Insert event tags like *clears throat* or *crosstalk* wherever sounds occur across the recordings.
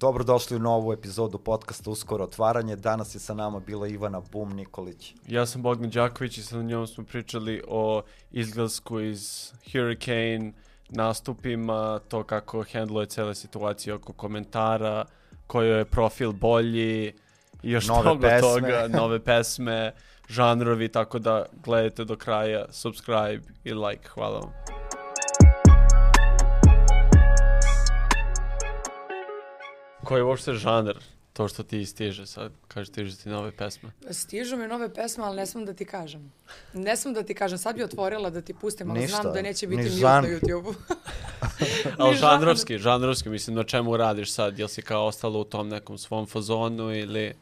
Dobrodošli u novu epizodu podcasta Uskoro otvaranje. Danas je sa nama bila Ivana Bum Nikolić. Ja sam Bogdan Đaković i sa njom smo pričali o izglasku iz Hurricane, nastupima, to kako handluje cele situacije oko komentara, koji je profil bolji, i još Nove mnogo pesme. toga, *laughs* nove pesme, žanrovi, tako da gledajte do kraja, subscribe i like. Hvala vam. Koji je uopšte žanar? To što ti stiže sad, kaže stiže ti nove pesme. Stižu mi nove pesme, ali ne smem da ti kažem. Ne smem da ti kažem. Sad bi otvorila da ti pustim, ali Ništa, znam da neće ni biti mute žan. na YouTube-u. *laughs* *laughs* Ali Ni žanr. žanrovski, žanrovski, mislim, na čemu radiš sad? Jel si kao ostala u tom nekom svom fazonu ili...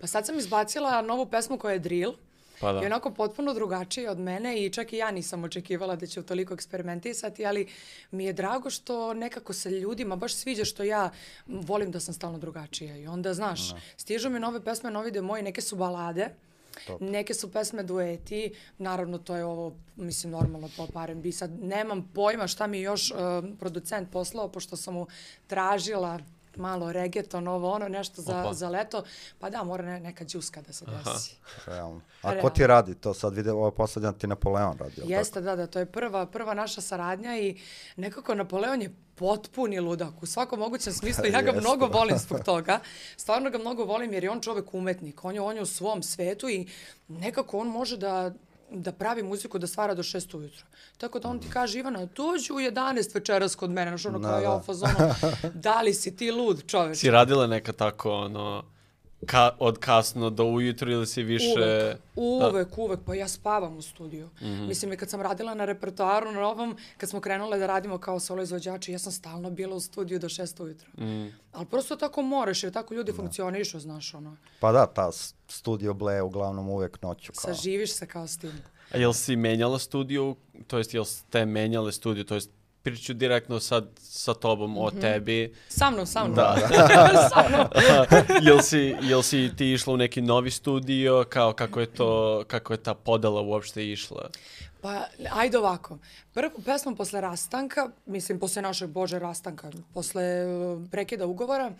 Pa sad sam izbacila novu pesmu koja je drill. Pa da. I onako potpuno drugačije od mene i čak i ja nisam očekivala da će toliko eksperimentisati, ali mi je drago što nekako se ljudima baš sviđa što ja volim da sam stalno drugačija. I onda, znaš, stižu mi nove pesme, novi demoji, neke su balade, Neke su pesme dueti, naravno to je ovo, mislim, normalno pop R&B. Sad nemam pojma šta mi još uh, producent poslao, pošto sam mu tražila malo reggaeton, ovo ono, nešto za, Opa. za leto. Pa da, mora ne, neka džuska da se desi. Realno. A ko Realno. ti radi to? Sad vide, ovo je poslednja ti Napoleon radi, Jeste, da, da, to je prva, prva naša saradnja i nekako Napoleon je potpuni ludak u svakom mogućem smislu. Ja ga mnogo volim zbog *laughs* toga. Stvarno ga mnogo volim jer je on čovek umetnik. On je, on je u svom svetu i nekako on može da da pravi muziku, da stvara do 6 ujutro. Tako da on ti kaže, Ivana, dođi u 11 večeras kod mene, znaš ono Da, kao ja da. u fazonu, *laughs* da li si ti lud čoveč? Si radila neka tako, ono, ka, od kasno do ujutru ili si više... Uvek, Da. uvek, uvek, pa ja spavam u studiju. Mhm. Mislim, i kad sam radila na repertoaru na novom, kad smo krenule da radimo kao solo izvođači, ja sam stalno bila u studiju do šest ujutro. Mhm. Ali prosto tako moraš, jer tako ljudi funkcionišu, znaš, ono. Pa da, ta studio ble uglavnom uvek noću. Kao. Saživiš se kao s tim. A jel si menjala studiju, to jest jel ste menjale studiju, to jest priču direktno sad sa tobom o tebi. Sa mnom, sa mnom. Da. *laughs* sa mnom. *laughs* jel, si, jel si ti išla u neki novi studio, kao kako je to, kako je ta podela uopšte išla? Pa, ajde ovako. Prvu pesmu posle rastanka, mislim, posle našeg Bože rastanka, posle uh, prekida ugovora,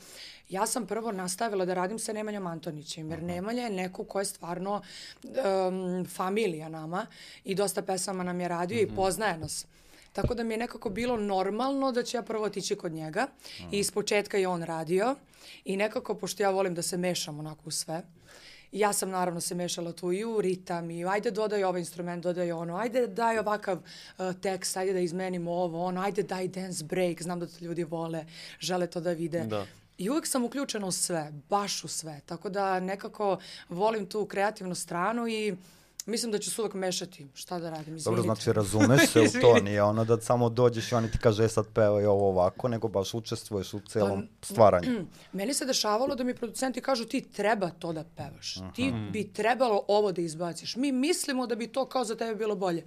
ja sam prvo nastavila da radim sa Nemanjom Antonićem, jer Nemanja je neko ko je stvarno um, familija nama i dosta pesama nam je radio i poznaje nas. Tako da mi je nekako bilo normalno da ću ja prvo otići kod njega i iz početka je on radio i nekako, pošto ja volim da se mešam onako u sve, ja sam naravno se mešala tu i u ritam i ajde dodaj ovaj instrument, dodaj ono, ajde daj ovakav uh, tekst, ajde da izmenimo ovo, ono, ajde daj dance break, znam da to ljudi vole, žele to da vide. Da. I uvek sam uključena u sve, baš u sve, tako da nekako volim tu kreativnu stranu i mislim da ću se uvek mešati, šta da radim, izvinite. Dobro, znači razumeš se u to, *laughs* nije ono da samo dođeš i oni ti kaže e, sad pevaj ovo ovako, nego baš učestvuješ u celom stvaranju. *clears throat* Meni se dešavalo da mi producenti kažu ti treba to da pevaš. Ti Mhm. bi trebalo ovo da izbaciš. Mi mislimo da bi to kao za tebe bilo bolje.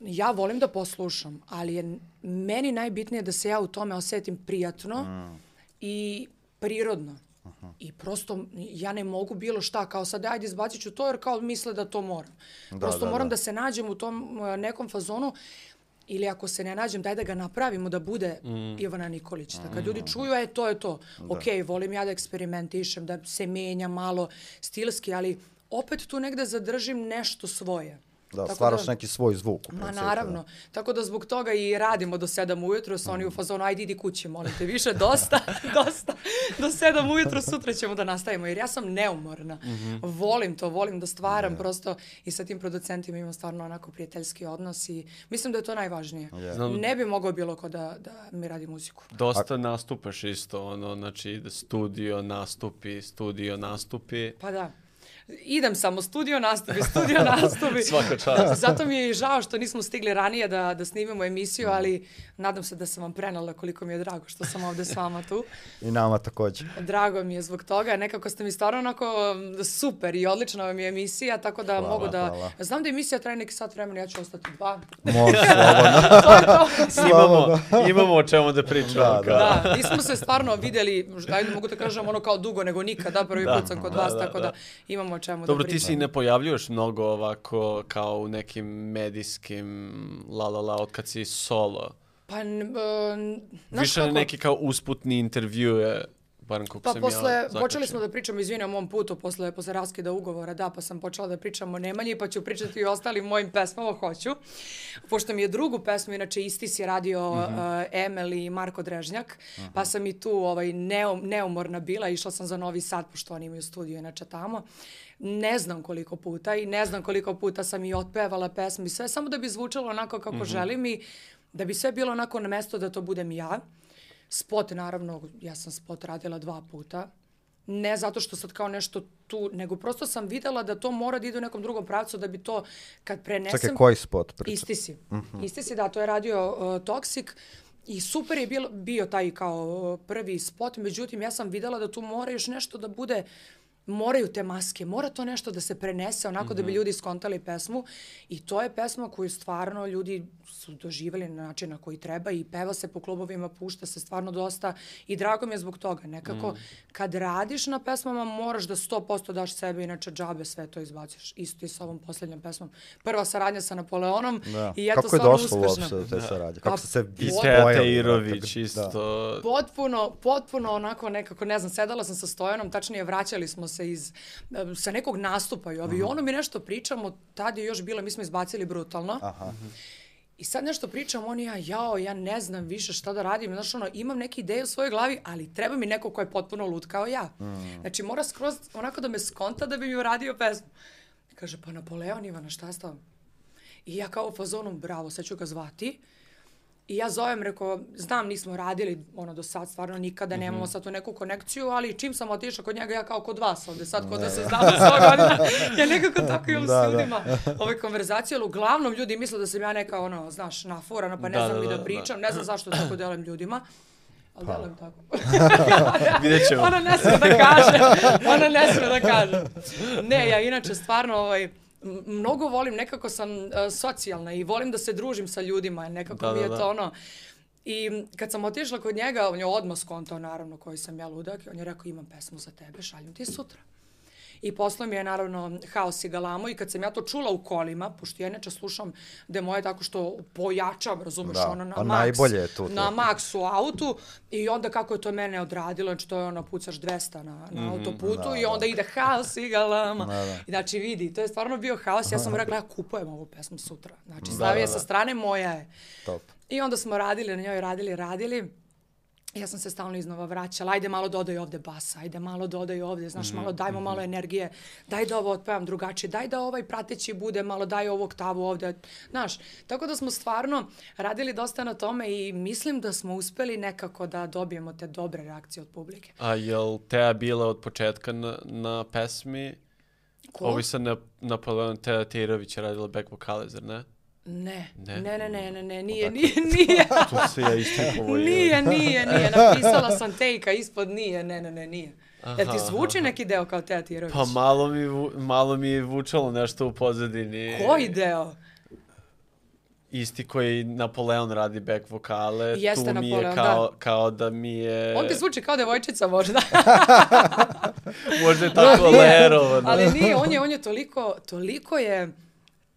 Ja volim da poslušam, ali je meni najbitnije da se ja u tome osetim prijatno Mm. i prirodno. I prosto ja ne mogu bilo šta, kao sad ajde izbacit ću to jer kao misle da to moram. prosto da, moram da. da se nađem u tom uh, nekom fazonu ili ako se ne nađem, daj da ga napravimo da bude Ivana Nikolić. Da kad ljudi čuju, e, to je to. Ok, volim ja da eksperimentišem, da se menja malo stilski, ali opet tu negde zadržim nešto svoje. Da, Tako stvaraš neki svoj zvuk. Ma principu, naravno. Tako da zbog toga i radimo do 7 ujutro, sa oni u fazonu, ajde idi kući, molim te, više, dosta, *laughs* dosta. Do 7 ujutro sutra ćemo da nastavimo, jer ja sam neumorna. Volim to, volim da stvaram prosto i sa tim producentima imam stvarno onako prijateljski odnos i mislim da je to najvažnije. Znam- Ne bi mogao bilo ko da, da mi radi muziku. Dosta nastupaš isto, ono, znači studio nastupi, studio nastupi. Pa da. Idem samo, studio nastupi, studio *laughs* nastupi. Svaka čast. Zato mi je i žao što nismo stigli ranije da, da snimimo emisiju, ali nadam se da sam vam prenala koliko mi je drago što sam ovde s vama tu. I nama takođe. Drago mi je zbog toga, nekako ste mi stvarno onako um, super i odlična vam je emisija, tako da Hvala, mogu da... hvala. Znam da emisija traje neki sat vremena, ja ću ostati dva. Može *laughs* slobodno. to je to. Imamo, imamo o čemu da pričamo. Da, kao. Da, nismo se stvarno videli, ajde mogu da kažem ono kao dugo nego nikada, prvi Da, put sam kod da, vas, da, tako da. da imamo o čemu Dobro, da ti pričamo. se i ne pojavljuješ mnogo ovako kao u nekim medijskim la la la od kad si solo. Pa, znaš Više kako? neki kao usputni intervju je, barem koliko Pa sam posle, ja počeli zakačio. smo da pričamo, izvini, o mom putu, posle, posle raskida ugovora, da, pa sam počela da pričam o Nemanji, pa ću pričati i o ostalim mojim pesmama, hoću. Pošto mi je drugu pesmu, inače isti si radio uh, Emel i Marko Drežnjak, pa sam i tu ovaj, neum, neumorna bila, išla sam za Novi Sad, pošto oni imaju studio inače tamo. Ne znam koliko puta i ne znam koliko puta sam i otpevala pesmi, sve samo da bi zvučalo onako kako želim i da bi sve bilo onako na mesto da to budem ja. Spot, naravno, ja sam spot radila dva puta. Ne zato što sad kao nešto tu, nego prosto sam videla da to mora da ide u nekom drugom pravcu da bi to kad prenesem... Čekaj, koji spot priča? Isti si. Isti si, da, to je radio uh, Toxic i super je bilo, bio taj kao uh, prvi spot, međutim ja sam videla da tu mora još nešto da bude moraju te maske, mora to nešto da se prenese onako da bi ljudi skontali pesmu i to je pesma koju stvarno ljudi su doživjeli na način na koji treba i peva se po klubovima, pušta se stvarno dosta i drago mi je zbog toga. Nekako kad radiš na pesmama moraš da 100% daš sebe, inače džabe sve to izbaciš. Isto i sa ovom posljednjom pesmom. Prva saradnja sa Napoleonom Da. i eto Kako je stvarno došlo uopšte do te saradnje? Kako Pa, ste se I Ovo- Teja spojili, Teirović da. isto. Potpuno, potpuno onako nekako, ne znam, sedala sam sa Stojanom, tačnije vraćali smo se iz, e, sa nekog nastupa i ovi, i ono mi nešto pričamo, tad je još bilo, mi smo izbacili brutalno. Aha. I sad nešto pričam, on i ja, jao, ja ne znam više šta da radim, znaš ono, imam neke ideje u svojoj glavi, ali treba mi neko ko je potpuno lud kao ja. Znači, mora skroz onako da me skonta da bi mi uradio pesmu. Kaže, pa Napoleon Ivana, šta s? I ja kao u fazonu, bravo, sad ću ga zvati. I ja zovem, rekao, znam, nismo radili ono do sad, stvarno nikada nemamo sad tu neku konekciju, ali čim sam otišla kod njega, ja kao kod vas ovde, sad kod da se znamo sto godina. Ja nekako tako imam Da, s da. ljudima ove konverzacije, ali uglavnom ljudi misle da sam ja neka, ono, znaš, nafurana, pa ne Da, znam da, ni da da, pričam, ne znam zašto tako delujem ljudima. Ali delujem tako. *laughs* Vidjet ćemo. Ona ne sme da kaže. Ona ne sme da kaže. Ne, ja inače stvarno ovaj, mnogo volim, nekako sam uh, socijalna i volim da se družim sa ljudima. Nekako Da, mi da, je da. to ono... I kad sam otišla kod njega, on je odmah skontao naravno koji sam ja ludak. i On je rekao imam pesmu za tebe, šaljem ti sutra. I poslao mi je naravno haos i galamo i kad sam ja to čula u kolima, pošto ja inače slušam da moje tako što pojačam, razumeš, Da, ono na a maks, najbolje je tu to. na maks u autu i onda kako je to mene odradilo, znači to je ono pucaš 200 na, na autoputu i onda ide haos i galama. Da, da. I znači vidi, to je stvarno bio haos, ja sam mu *laughs* rekla ja kupujem ovu pesmu sutra. Znači stavio je sa strane, moja je. Top. I onda smo radili na njoj, radili, radili. Ja sam se stalno iznova vraćala, ajde malo dodaj ovde basa, ajde malo dodaj ovde, znaš, malo dajmo malo energije, daj da ovo otpevam drugačije, daj da ovaj prateći bude, malo daj ovu oktavu ovde, znaš. Tako da smo stvarno radili dosta na tome i mislim da smo uspeli nekako da dobijemo te dobre reakcije od publike. A jel Teja bila od početka na, na pesmi? Ko? Ovi sa na, Napoleon Teja Teirović je radila back vokale, zar ne? Ne, Ne? ne, ne, ne, ne, ne, nije, nije, nije. *laughs* Tu se ja istipovao. Nije, nije, nije. *laughs* Napisala sam tejka ispod nije, ne, ne, ne, nije. Jel ti Aha, zvuči neki deo kao Teja Tirović? Pa malo mi, malo mi je vučalo nešto u pozadini. Koji deo? Isti koji Napoleon radi back vokale. Jeste tu mi je Napoleon, kao, kao da mi je... On ti zvuči kao devojčica možda. *laughs* Možda je tako lerovano. Ali nije, on je, on je toliko, toliko je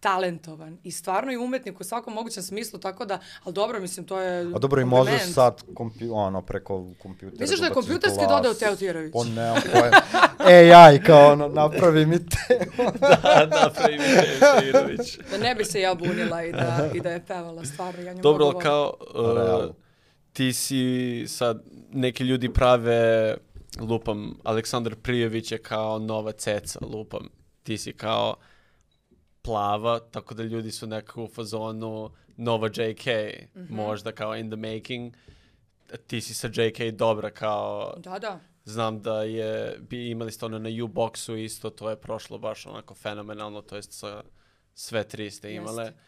talentovan i stvarno je umetnik u svakom mogućem smislu, tako da, ali dobro, mislim, to je A dobro, i možeš sad kompi, ono, preko kompjutera. Misliš da je kompjuterski glas. dodao Teo Tirović? Pa nemam pojma. AI kao ono, napravi mi te. *laughs* da, napravi mi Teirović. Da ne bi se ja bunila i da, i da je pevala, stvarno, ja nju Dobro, volim. kao, uh, ti si sad, neki ljudi prave, lupam, Aleksandar Prijević je kao nova ceca, lupam. Ti si kao plava, tako da ljudi su nekako u fazonu nova JK, Mhm. možda kao in the making. Ti si sa JK dobra kao, Da, da. znam da je, bi imali ste ono na U-boxu isto, to je prošlo baš onako fenomenalno, to jest sa sve tri ste imale. Jeste.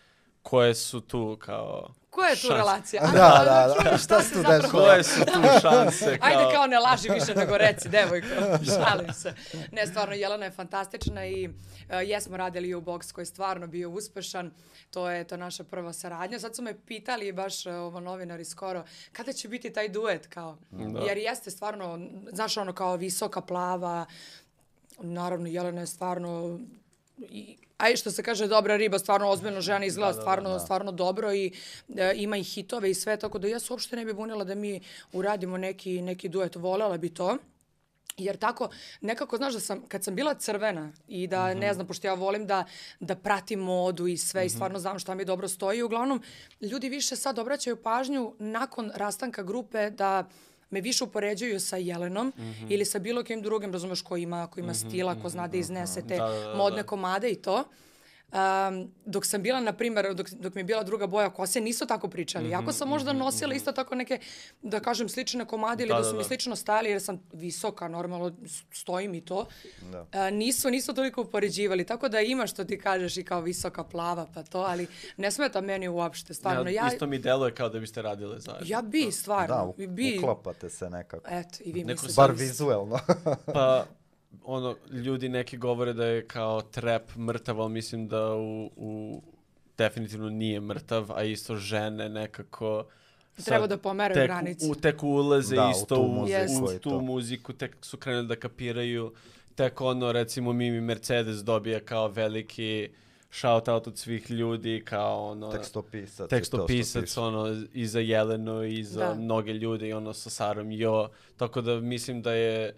Koje su tu kao... Koja je tu šanse? relacija? Da, Ajde, da, čujemo da. Šta se tu dešava? Koje su tu šanse? *laughs* Kao... Ajde kao ne laži više nego reci, devojko. *laughs* Šalim se. Ne, stvarno, Jelena je fantastična i uh, jesmo radili u box koji je stvarno bio uspešan. To je to naša prva saradnja. Sad su me pitali baš uh, ovo novinari skoro, kada će biti taj duet kao? Jer jeste stvarno, znaš ono kao visoka plava, naravno Jelena je stvarno i, aj što se kaže dobra riba, stvarno ozbiljno žena izgleda Da, da, da, stvarno, da. stvarno dobro i e, ima i hitove i sve, tako da ja se uopšte ne bi bunila da mi uradimo neki, neki duet, volela bi to. Jer tako, nekako, znaš da sam, kad sam bila crvena i da, Mhm. ne znam, pošto ja volim da, da pratim modu i sve i Mhm. stvarno znam šta mi dobro stoji, uglavnom, ljudi više sad obraćaju pažnju nakon rastanka grupe da me više upoređuju sa Jelenom Mhm. ili sa bilo kim drugim, razumeš, ko ima, ko ima stila, ko zna da iznese te Da, da, da, modne da. komade i to. Um, dok sam bila, na primjer, dok, dok mi je bila druga boja kose, nisu tako pričali. Mhm, Jako sam možda nosila isto tako neke, da kažem, slične komade ili Da, da, da, su mi da. slično stajali jer sam visoka, normalno, stojim i to. Da. A, nisu, nisu toliko upoređivali. Tako da ima što ti kažeš i kao visoka plava pa to, ali ne smeta meni uopšte, stvarno. ja, Ja, isto mi deluje kao da biste radile zajedno. ja bi, stvarno. Da, u, bi. uklapate se nekako. Eto, i vi Neko mislite. Bar vizuelno. Pa, ono, ljudi neki govore da je kao trap mrtav, ali mislim da u, u definitivno nije mrtav, a isto žene nekako sad Treba da pomeraju tek, granice. U, tek ulaze Da, u isto tu u, muziku u i tu muziku, tek su krenuli da kapiraju, tek ono, recimo, Mimi Mercedes dobija kao veliki shout out od svih ljudi, kao ono... Tekstopisac. tekstopisac ono i za Jelenu i za Da. mnoge ljude i ono sa Sarom Jo tako da mislim da je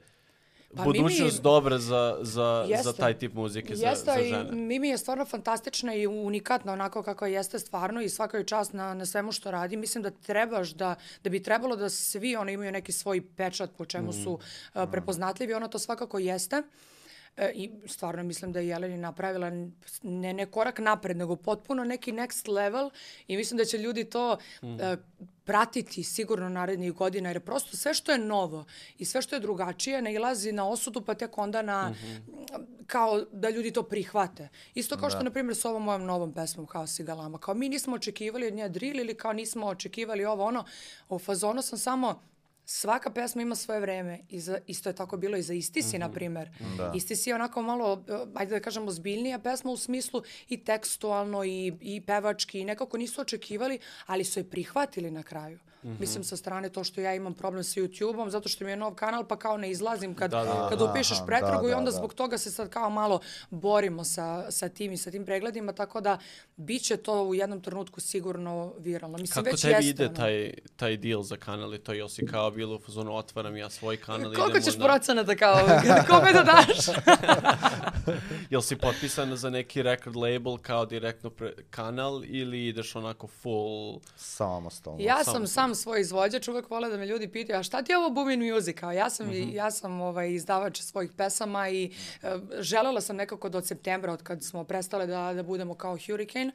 Pa budućnost Mimi- dobra za, za, za Jeste. taj tip muzike za, Jeste, za i žene. Mimi je stvarno fantastična i unikatna onako kako jeste stvarno i svaka joj čast na, na svemu što radi. Mislim da trebaš da, da bi trebalo da svi oni imaju neki svoj pečat po čemu Mm. su uh, prepoznatljivi. Ona to svakako jeste. E, I stvarno mislim da je Jeleni napravila ne, ne korak napred, nego potpuno neki next level i mislim da će ljudi to Mm. e, pratiti sigurno narednih godina, jer prosto sve što je novo i sve što je drugačije nailazi na osudu, pa tek onda na, Mhm. kao da ljudi to prihvate. Isto kao što, na primjer, s ovom mojom novom pesmom, Haos i Galama. Kao mi nismo očekivali od nje drill ili kao nismo očekivali ovo ono. U fazonu sam samo, svaka pesma ima svoje vreme. I za, isto je tako bilo i za Istisi, na primjer. Da. Istisi je onako malo, eh, ajde da kažemo, zbiljnija pesma u smislu i tekstualno i, i pevački i nekako nisu očekivali, ali su je prihvatili na kraju. Mislim sa strane to što ja imam problem sa YouTube-om, zato što mi je nov kanal, pa kao ne izlazim kad, Da, da, da. kad upišeš pretragu da, i onda da, da. zbog toga se sad kao malo borimo sa, sa tim i sa tim pregledima, tako da bit će to u jednom trenutku sigurno viralno. Mislim, Kako već tebi jeste, ide ono. taj, taj deal za kanal i to jel si kao bilo u fazonu otvaram ja svoj kanal i Koliko ćeš na... procenata kao, *laughs* kome da daš? *laughs* Jel si potpisana za neki record label kao direktno pre, kanal ili ideš onako full... Samostalno. Ja Samo sam sam svoj izvođač, uvek vole da me ljudi pitaju, a šta ti je ovo Boomin Music? Kao, ja sam, Mhm. ja sam ovaj, izdavač svojih pesama i e, želela sam nekako do septembra, od kad smo prestale da, da budemo kao Hurricane,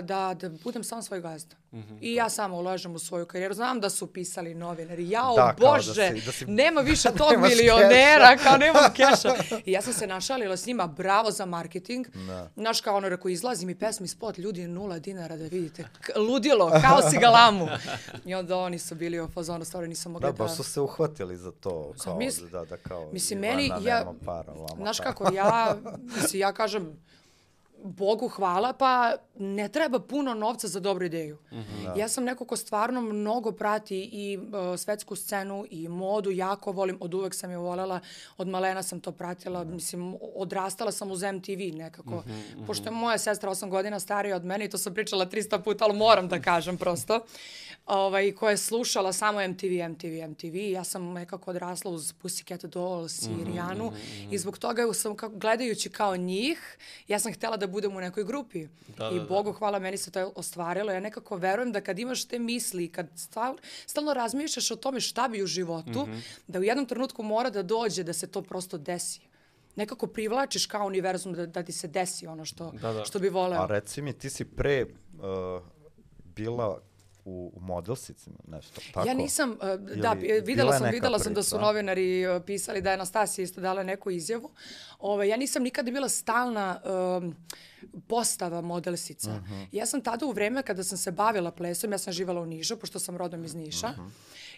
da, da budem sam svoj gazda. Mhm, I ja samo ulažem u svoju karijeru. Znam da su pisali novinari, jao Da, da Bože, si- da si- nema više *laughs* tog Nemaš milionera, kao nemam *laughs* keša. I ja sam se našalila s njima, bravo za marketing. Da. Znaš kao ono, rekao, izlazi mi pesmi spot, ljudi, nula dinara da vidite. K- ludilo, kao si galamu. *laughs* I onda oni su bili u fazonu, stvarno nisam mogla Da, da... baš su se uhvatili za to. Kao, Zamisli. da, da, kao, Mislim, Ivana meni, ja, nema para, lama znaš kako, ja, mislim, ja kažem, Bogu hvala, pa ne treba puno novca za dobru ideju. Ja sam neko ko stvarno mnogo prati i uh, svetsku scenu i modu, jako volim, od uvek sam je volela, od malena sam to pratila, mislim, odrastala sam uz MTV nekako. Pošto je moja sestra 8 godina starija od mene i to sam pričala 300 puta, ali moram da kažem prosto, ovaj, koja je slušala samo MTV, MTV, MTV. Ja sam nekako odrasla uz Pussycat Dolls i Rijanu i zbog toga sam kako, gledajući kao njih, ja sam htjela da budem u nekoj grupi. Da, I da, da. Bogu hvala, meni se to ostvarilo. Ja nekako verujem da kad imaš te misli, kad stal, stalno razmišljaš o tome šta bi u životu, da u jednom trenutku mora da dođe da se to prosto desi. Nekako privlačiš kao univerzum da, da ti se desi ono što, Da, da. što bi voleo. A reci mi, ti si pre uh, bila u, u modelsicima, nešto, tako? Ja nisam, uh, da, Ili videla bila je sam, videla sam da su novinari uh, pisali da je Anastasija isto dala neku izjavu. Ove, ja nisam nikada bila stalna um, postava modelsica. Mhm. Ja sam tada u vreme kada sam se bavila plesom, ja sam živala u Nišu, pošto sam rodom iz Niša, Mhm.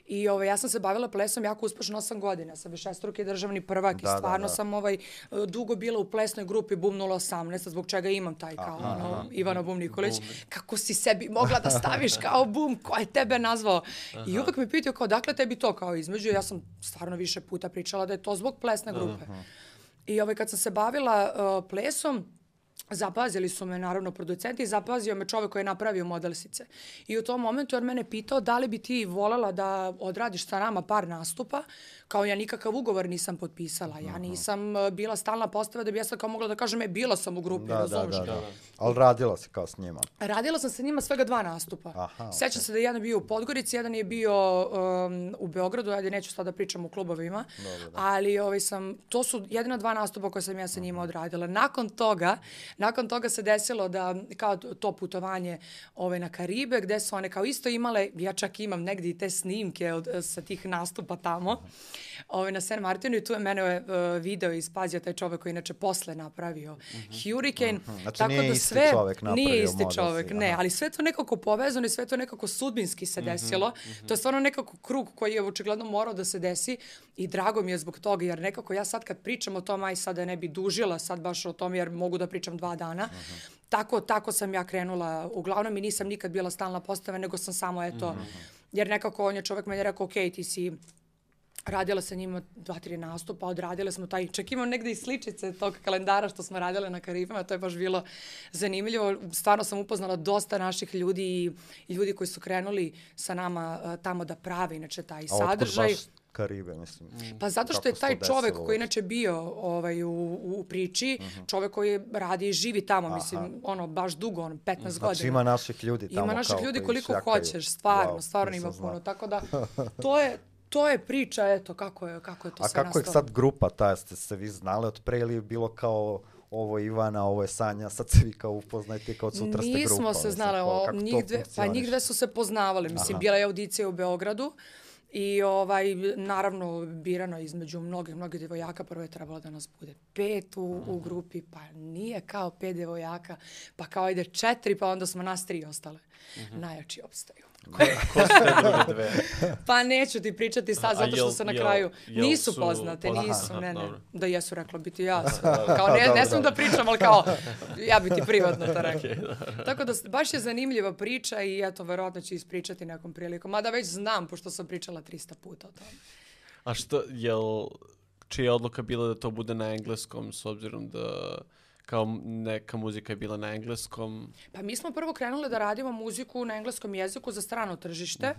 I ovaj, ja sam se bavila plesom jako uspešno 8 godina. Sam višestruki državni prvak Da, i da, stvarno da. sam ovaj, dugo bila u plesnoj grupi Bum 018, zbog čega imam taj kao ono, Ivana Bum Nikolić. Kako si sebi mogla da staviš kao Bum, ko je tebe nazvao? I uvek me pitao kao, dakle tebi to kao između? Ja sam stvarno više puta pričala da je to zbog plesne grupe. I ovaj, kad sam se bavila uh, plesom, Zapazili su me naravno producenti i zapazio me čovek koji je napravio modelsice. I u tom momentu on mene pitao da li bi ti volela da odradiš sa nama par nastupa, kao ja nikakav ugovor nisam potpisala. Ja nisam uh, bila stalna postava da bi ja sad kao mogla da kažem, e, bila sam u grupi, Da, da, razumeš? da, da. Ali radila si kao s njima. Radila sam sa njima svega dva nastupa. Aha, Sećam se da je jedan bio u Podgorici, jedan je bio um, u Beogradu, ajde neću sada da pričam u klubovima, ali ovaj sam, to su jedina dva nastupa koje sam ja sa njima odradila. Nakon toga, nakon toga se desilo da kao to putovanje ovaj, na Karibe, gde su one kao isto imale, ja čak imam negdje i te snimke od, sa tih nastupa tamo, ovaj, na San Martinu i tu je mene uh, video ispazio taj čovek koji je inače posle napravio Hurricane. Znači, Tako nije da isti sve, čovek napravio Nije isti si, čovek, ne, ali sve to nekako povezano i sve to nekako sudbinski se desilo. To je stvarno nekako krug koji je očigledno morao da se desi i drago mi je zbog toga, jer nekako ja sad kad pričam o tom, aj sada ne bi dužila sad baš o tom, jer mogu da pričam dva dana. Tako, tako sam ja krenula. Uglavnom i nisam nikad bila stalna postava, nego sam samo eto, jer nekako on je čovek meni rekao, ok, ti si radila sa njima dva, tri nastupa, odradile smo taj, čak imam negde i sličice tog kalendara što smo radile na Karibima, to je baš bilo zanimljivo. Stvarno sam upoznala dosta naših ljudi i, i ljudi koji su krenuli sa nama uh, tamo da prave inače taj A otkud sadržaj. baš Karibe, mislim? Pa zato što je taj čovek koji je inače bio ovaj, u, u priči, čovek koji radi i živi tamo, mislim, ono, baš dugo, ono, 15 godina. Znači ima naših ljudi tamo Ima naših ljudi koliko šljakaju. hoćeš, stvarno, Wow, stvarno ima puno. Tako da, *laughs* to je, to je priča, eto, kako je, kako je to A sve kako je nastalo. sad grupa ta, ste se vi znali od pre ili je bilo kao ovo je Ivana, ovo je Sanja, sad se vi kao upoznajte kao od sutra ste grupa. Nismo se kao, o, njih dve, pa njih dve su se poznavale. Mislim, bila je audicija u Beogradu i ovaj, naravno birano između mnogih, mnogih devojaka. Prvo je trebalo da nas bude pet u, u grupi, pa nije kao pet devojaka, pa kao ide četiri, pa onda smo nas tri ostale. Najjači opstaju. Ko, *laughs* ko su te druge dve? Pa neću ti pričati sad, zato što jel- se na jel- kraju jel nisu su poznate, nisu, Aha, ne, ne. dobro. Da jesu, rekla bi ti ja. Kao ne, ne smijem da pričam, ali kao ja bi ti privatno to *laughs* rekla. Tako da baš je zanimljiva priča i eto, verovatno ću ispričati nekom prilikom. Mada već znam, pošto sam pričala 300 puta o tome. A što, jel, čija je odluka bila da to bude na engleskom, s obzirom da kao neka muzika je bila na engleskom? Pa mi smo prvo krenuli da radimo muziku na engleskom jeziku za strano tržište eh,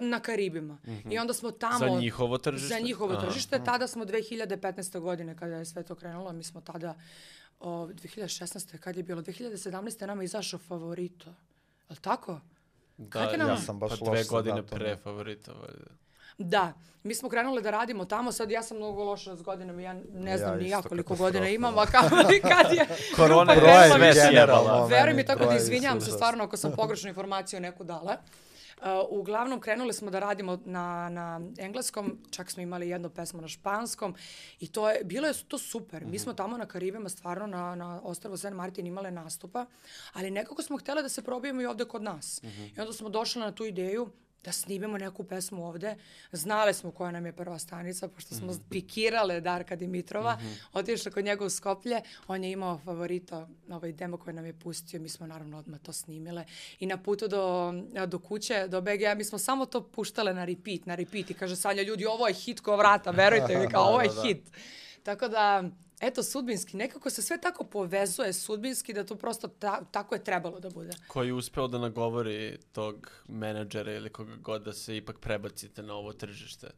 na Karibima. I onda smo tamo... Za njihovo tržište? Za njihovo Aha. tržište. Tada smo 2015. godine kada je sve to krenulo, mi smo tada o, 2016. kad je bilo, 2017. nama je izašao favorito. Je li tako? Da, Ja sam baš pa dve godine pre favorita. valjda. Da, mi smo krenuli da radimo tamo, sad ja sam mnogo loša s godinama, ja ne znam Ja ni ja koliko godina imam, a kao i kad je *laughs* Korona grupa je krenula, sjebala. Veruj mi tako da su se stvarno ako sam pogrešnu informaciju neku dala. Uh, uglavnom krenuli smo da radimo na, na engleskom, čak smo imali jednu pesmu na španskom i to je, bilo je to super. Mi smo tamo na Karibima stvarno na, na ostrvu San Martin imale nastupa, ali nekako smo htjeli da se probijemo i ovde kod nas. I onda smo došli na tu ideju da snimemo neku pesmu ovde. Znale smo koja nam je prva stanica, pošto smo pikirale Darka Dimitrova. Otišli kod njega u Skoplje, on je imao favorito, ovaj demo koji nam je pustio, mi smo naravno odmah to snimile. I na putu do, do kuće, do BG, mi smo samo to puštale na repeat, na repeat. I kaže Sanja, ljudi, ovo je hit ko vrata, verujte mi, *laughs* kao ovo je hit. Tako da, eto, sudbinski, nekako se sve tako povezuje sudbinski da to prosto ta, tako je trebalo da bude. Ko je uspeo da nagovori tog menadžera ili koga god da se ipak prebacite na ovo tržište?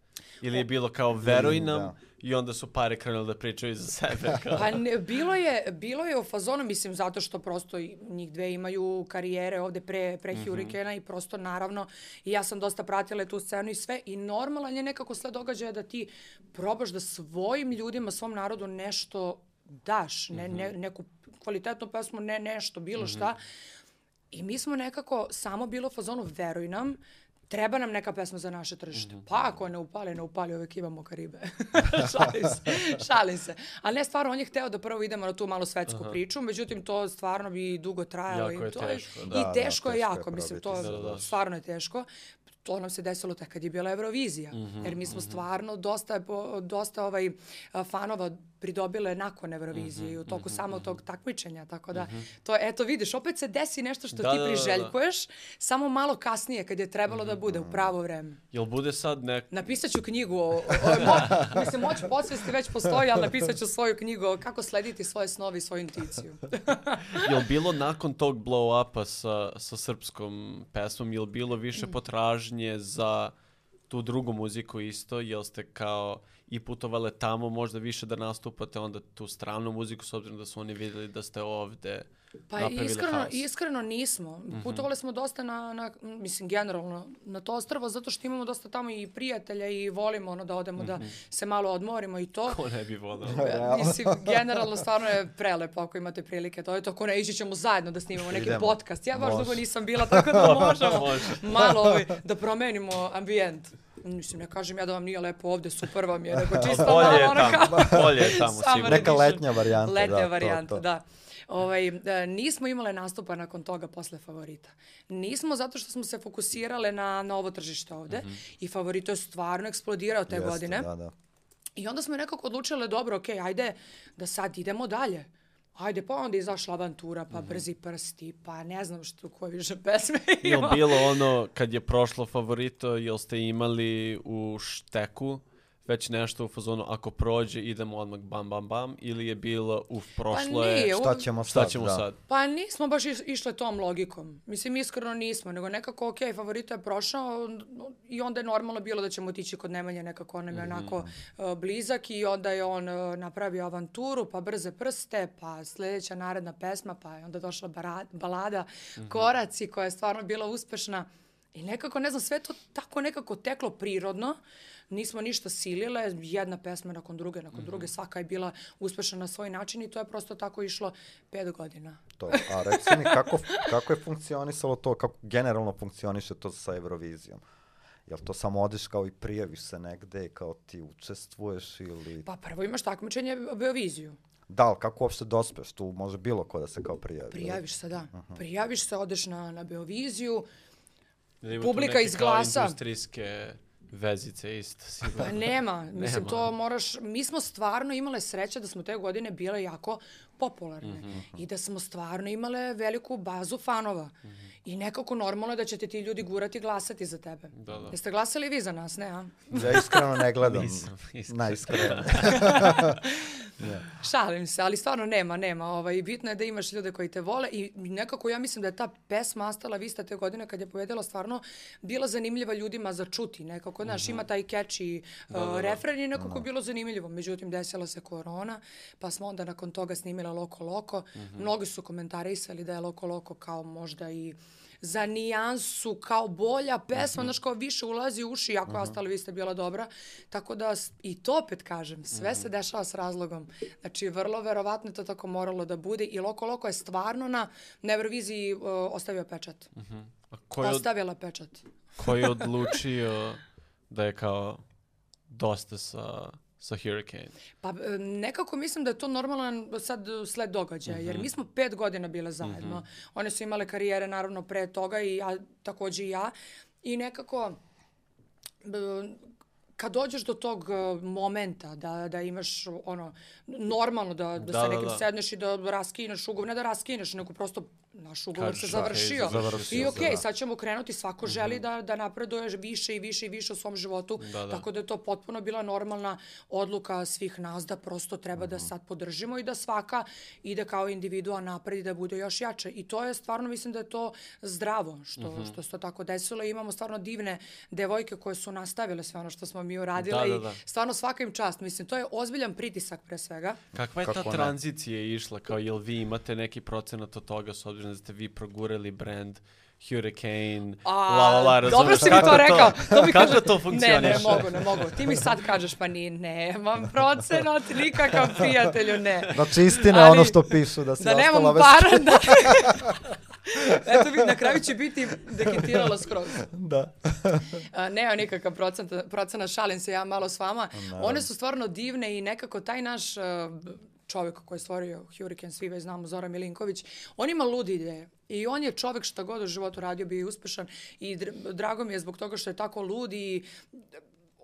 Ili je bilo kao veruj nam da. I onda su pare krenuli da pričaju za sebe? *laughs* Kao. Pa ne, bilo je, bilo je u fazonu, mislim, zato što prosto njih dve imaju karijere ovde pre, pre Hurricane-a i prosto naravno i ja sam dosta pratila tu scenu i sve i normalan je nekako sve događaja da ti probaš da svojim ljudima, svom narodu nešto daš, ne, ne, neku kvalitetnu pesmu, ne nešto, bilo šta. I mi smo nekako samo bilo u fazonu, veruj nam, treba nam neka pesma za naše tržište. Pa ako ne upali, ne upali, uvek imamo Karibe. *laughs* šalim se, šalim se. Ali ne, stvarno, on je hteo da prvo idemo na tu malo svetsku priču, međutim, to stvarno bi dugo trajalo. Jako i je to teško, I da, da, teško je teško je jako, mislim, to probiti. Da, da, da. stvarno je teško. to nam se desilo tek kad je bila Eurovizija. Jer mi smo stvarno dosta, dosta ovaj, a, fanova pridobile nakon Eurovizije i u toku samog tog takmičenja. Tako da, to je, eto vidiš, opet se desi nešto što Da, ti da, da, da. priželjkuješ, samo malo kasnije kad je trebalo da bude u pravo vreme. Jel bude sad nek... Napisat ću knjigu o, o, o *laughs* mo, mislim, moć podsvesti već postoji, ali napisat ću svoju knjigu o kako slediti svoje snove i svoju intuiciju. *laughs* Jel bilo nakon tog blow-upa sa, sa srpskom pesmom, jel bilo više Mm. potražnje za tu drugu muziku isto? Jel ste kao i putovale tamo možda više da nastupate onda tu stranu muziku s obzirom da su oni vidjeli da ste ovde Pa iskreno, haos? iskreno nismo. Putovali smo dosta na, na, mislim, generalno na to ostrvo, zato što imamo dosta tamo i prijatelja i volimo ono da odemo da se malo odmorimo i to. Ko ne bi volao? Realno. *laughs* Mislim, generalno stvarno je prelepo ako imate prilike. To je to, ko ne, ići ćemo zajedno da snimamo neki Idemo. podcast. Ja baš dugo nisam bila, tako da *laughs* možemo Može. malo ovaj, da promenimo ambijent. Mislim, ne kažem ja da vam nije lepo ovde, super vam je, *laughs* nego čisto Bolje malo je ono tamo, kao... bolje je tamo *laughs* sigurno. Neka letnja varijanta, Letnja da, varijanta, to. da. Ovaj, e, nismo imale nastupa nakon toga posle favorita. Nismo zato što smo se fokusirale na, na ovo tržište ovde i favorito je stvarno eksplodirao te Jeste, godine. Da, da. I onda smo nekako odlučile, dobro, ok, ajde da sad idemo dalje. Ajde, pa onda izašla avantura, pa brzi prsti, pa ne znam što, koje više pesme *laughs* Jel ima. bilo ono kad je prošlo favorito, jel ste imali u šteku već nešto u fazonu ako prođe idemo odmah bam bam bam ili je bilo uf prošlo je nije, Šta u- ćemo šta sad? ćemo da. sad? Pa nismo baš iš- išle tom logikom. Mislim, iskreno nismo, nego nekako, ok, favorito je prošao i onda je normalno bilo da ćemo otići kod Nemanje, nekako on nam je onako uh, blizak i onda je on uh, napravio avanturu, pa brze prste, pa sljedeća naredna pesma, pa je onda došla balada Koraci, koja je stvarno bila uspešna. I nekako, ne znam, sve to tako nekako teklo prirodno. Nismo ništa silile, jedna pesma nakon druge, nakon druge, svaka je bila uspešna na svoj način i to je prosto tako išlo pet godina. To. A reci mi, kako, kako je funkcionisalo to, kako generalno funkcioniše to sa Eurovizijom? Jel to samo odeš kao i prijaviš se negde kao ti učestvuješ ili... Pa prvo imaš takmičenje Beoviziju. Da, ali kako uopšte dospeš? Tu može bilo ko da se kao prijavi. Prijaviš se, da. Prijaviš se, odeš na, na Beoviziju. Tu Publika neke iz kao glasa. industrijske vezice isto sigurno. Pa nema, mislim, Nema. to moraš... Mi smo stvarno imale sreće da smo te godine bile jako popularne i da smo stvarno imale veliku bazu fanova. I nekako normalno je da će te ti ljudi gurati glasati za tebe. Da, da. Jeste glasali vi za nas, ne, a? Ja iskreno ne gledam. Nisam, *laughs* iskreno. Najiskreno. *laughs* Šalim se, ali stvarno nema, nema. Ovaj, bitno je da imaš ljude koji te vole i nekako ja mislim da je ta pesma Astala Vista te godine kad je povedala stvarno bila zanimljiva ljudima za čuti. Nekako, znaš, ima taj catchy uh, refren i nekako je bilo zanimljivo. Međutim, desila se korona, pa smo onda nakon toga snimila Loko Loko. Mnogi su komentarisali da je Loko Loko kao možda i za nijansu kao bolja pesma, znaš, kao više ulazi u uši, ako je ostalo vi ste bila dobra. Tako da, i to opet kažem, sve se dešava s razlogom. Znači, vrlo verovatno je to tako moralo da bude i Loko Loko je stvarno na, na Euroviziji uh, ostavio pečat. A ko je, od- Ostavila pečat. ko je odlučio da je kao dosta sa, sa Hurricane? Pa e, nekako mislim da je to normalan sad sled događaja, jer mi smo pet godina bile zajedno. One su imale karijere naravno pre toga i ja, takođe i ja. I nekako kad dođeš do tog e, momenta da, da imaš ono normalno da, da, Da, sa da, nekim da. sedneš i da raskineš ugovor, ne da raskineš, nego prosto naš ugovor Kažeš, se završio. završio I okej, da. sad ćemo krenuti, svako želi da, da napreduje više i više i više u svom životu, Da, da. tako da je to potpuno bila normalna odluka svih nas da prosto treba da sad podržimo i da svaka ide kao individua napred i da bude još jače. I to je stvarno, mislim da je to zdravo što, što se to tako desilo. I imamo stvarno divne devojke koje su nastavile sve ono što smo mi uradile Da, da, i da. stvarno svaka im čast. Mislim, to je ozbiljan pritisak pre svega. Kakva je Kako ta ne? tranzicija išla? Kao, jel vi imate neki procenat od toga s obzirom da ste vi progurali brand Hurricane, A, la la la, dobro razumeš si mi to rekao. To mi kako kaže, to Ne, funkcioniše? ne mogu, ne mogu. Ti mi sad kažeš, pa ni, nemam procenat, nikakav prijatelju, ne. Znači istina je ono Ali- što pišu da si Da ostala nemam para, da. *laughs* Eto vidi, na kraju će biti dekitiralo skroz. Da. A, nema nikakav procent, procena, šalim se ja malo s vama. One su stvarno divne i nekako taj naš uh, čovjek koji je stvorio Hurricane, svi već znamo, Zoran Milinković, on ima ludi ideje. I on je čovjek šta god u životu radio, bio je uspešan i dr- drago mi je zbog toga što je tako lud i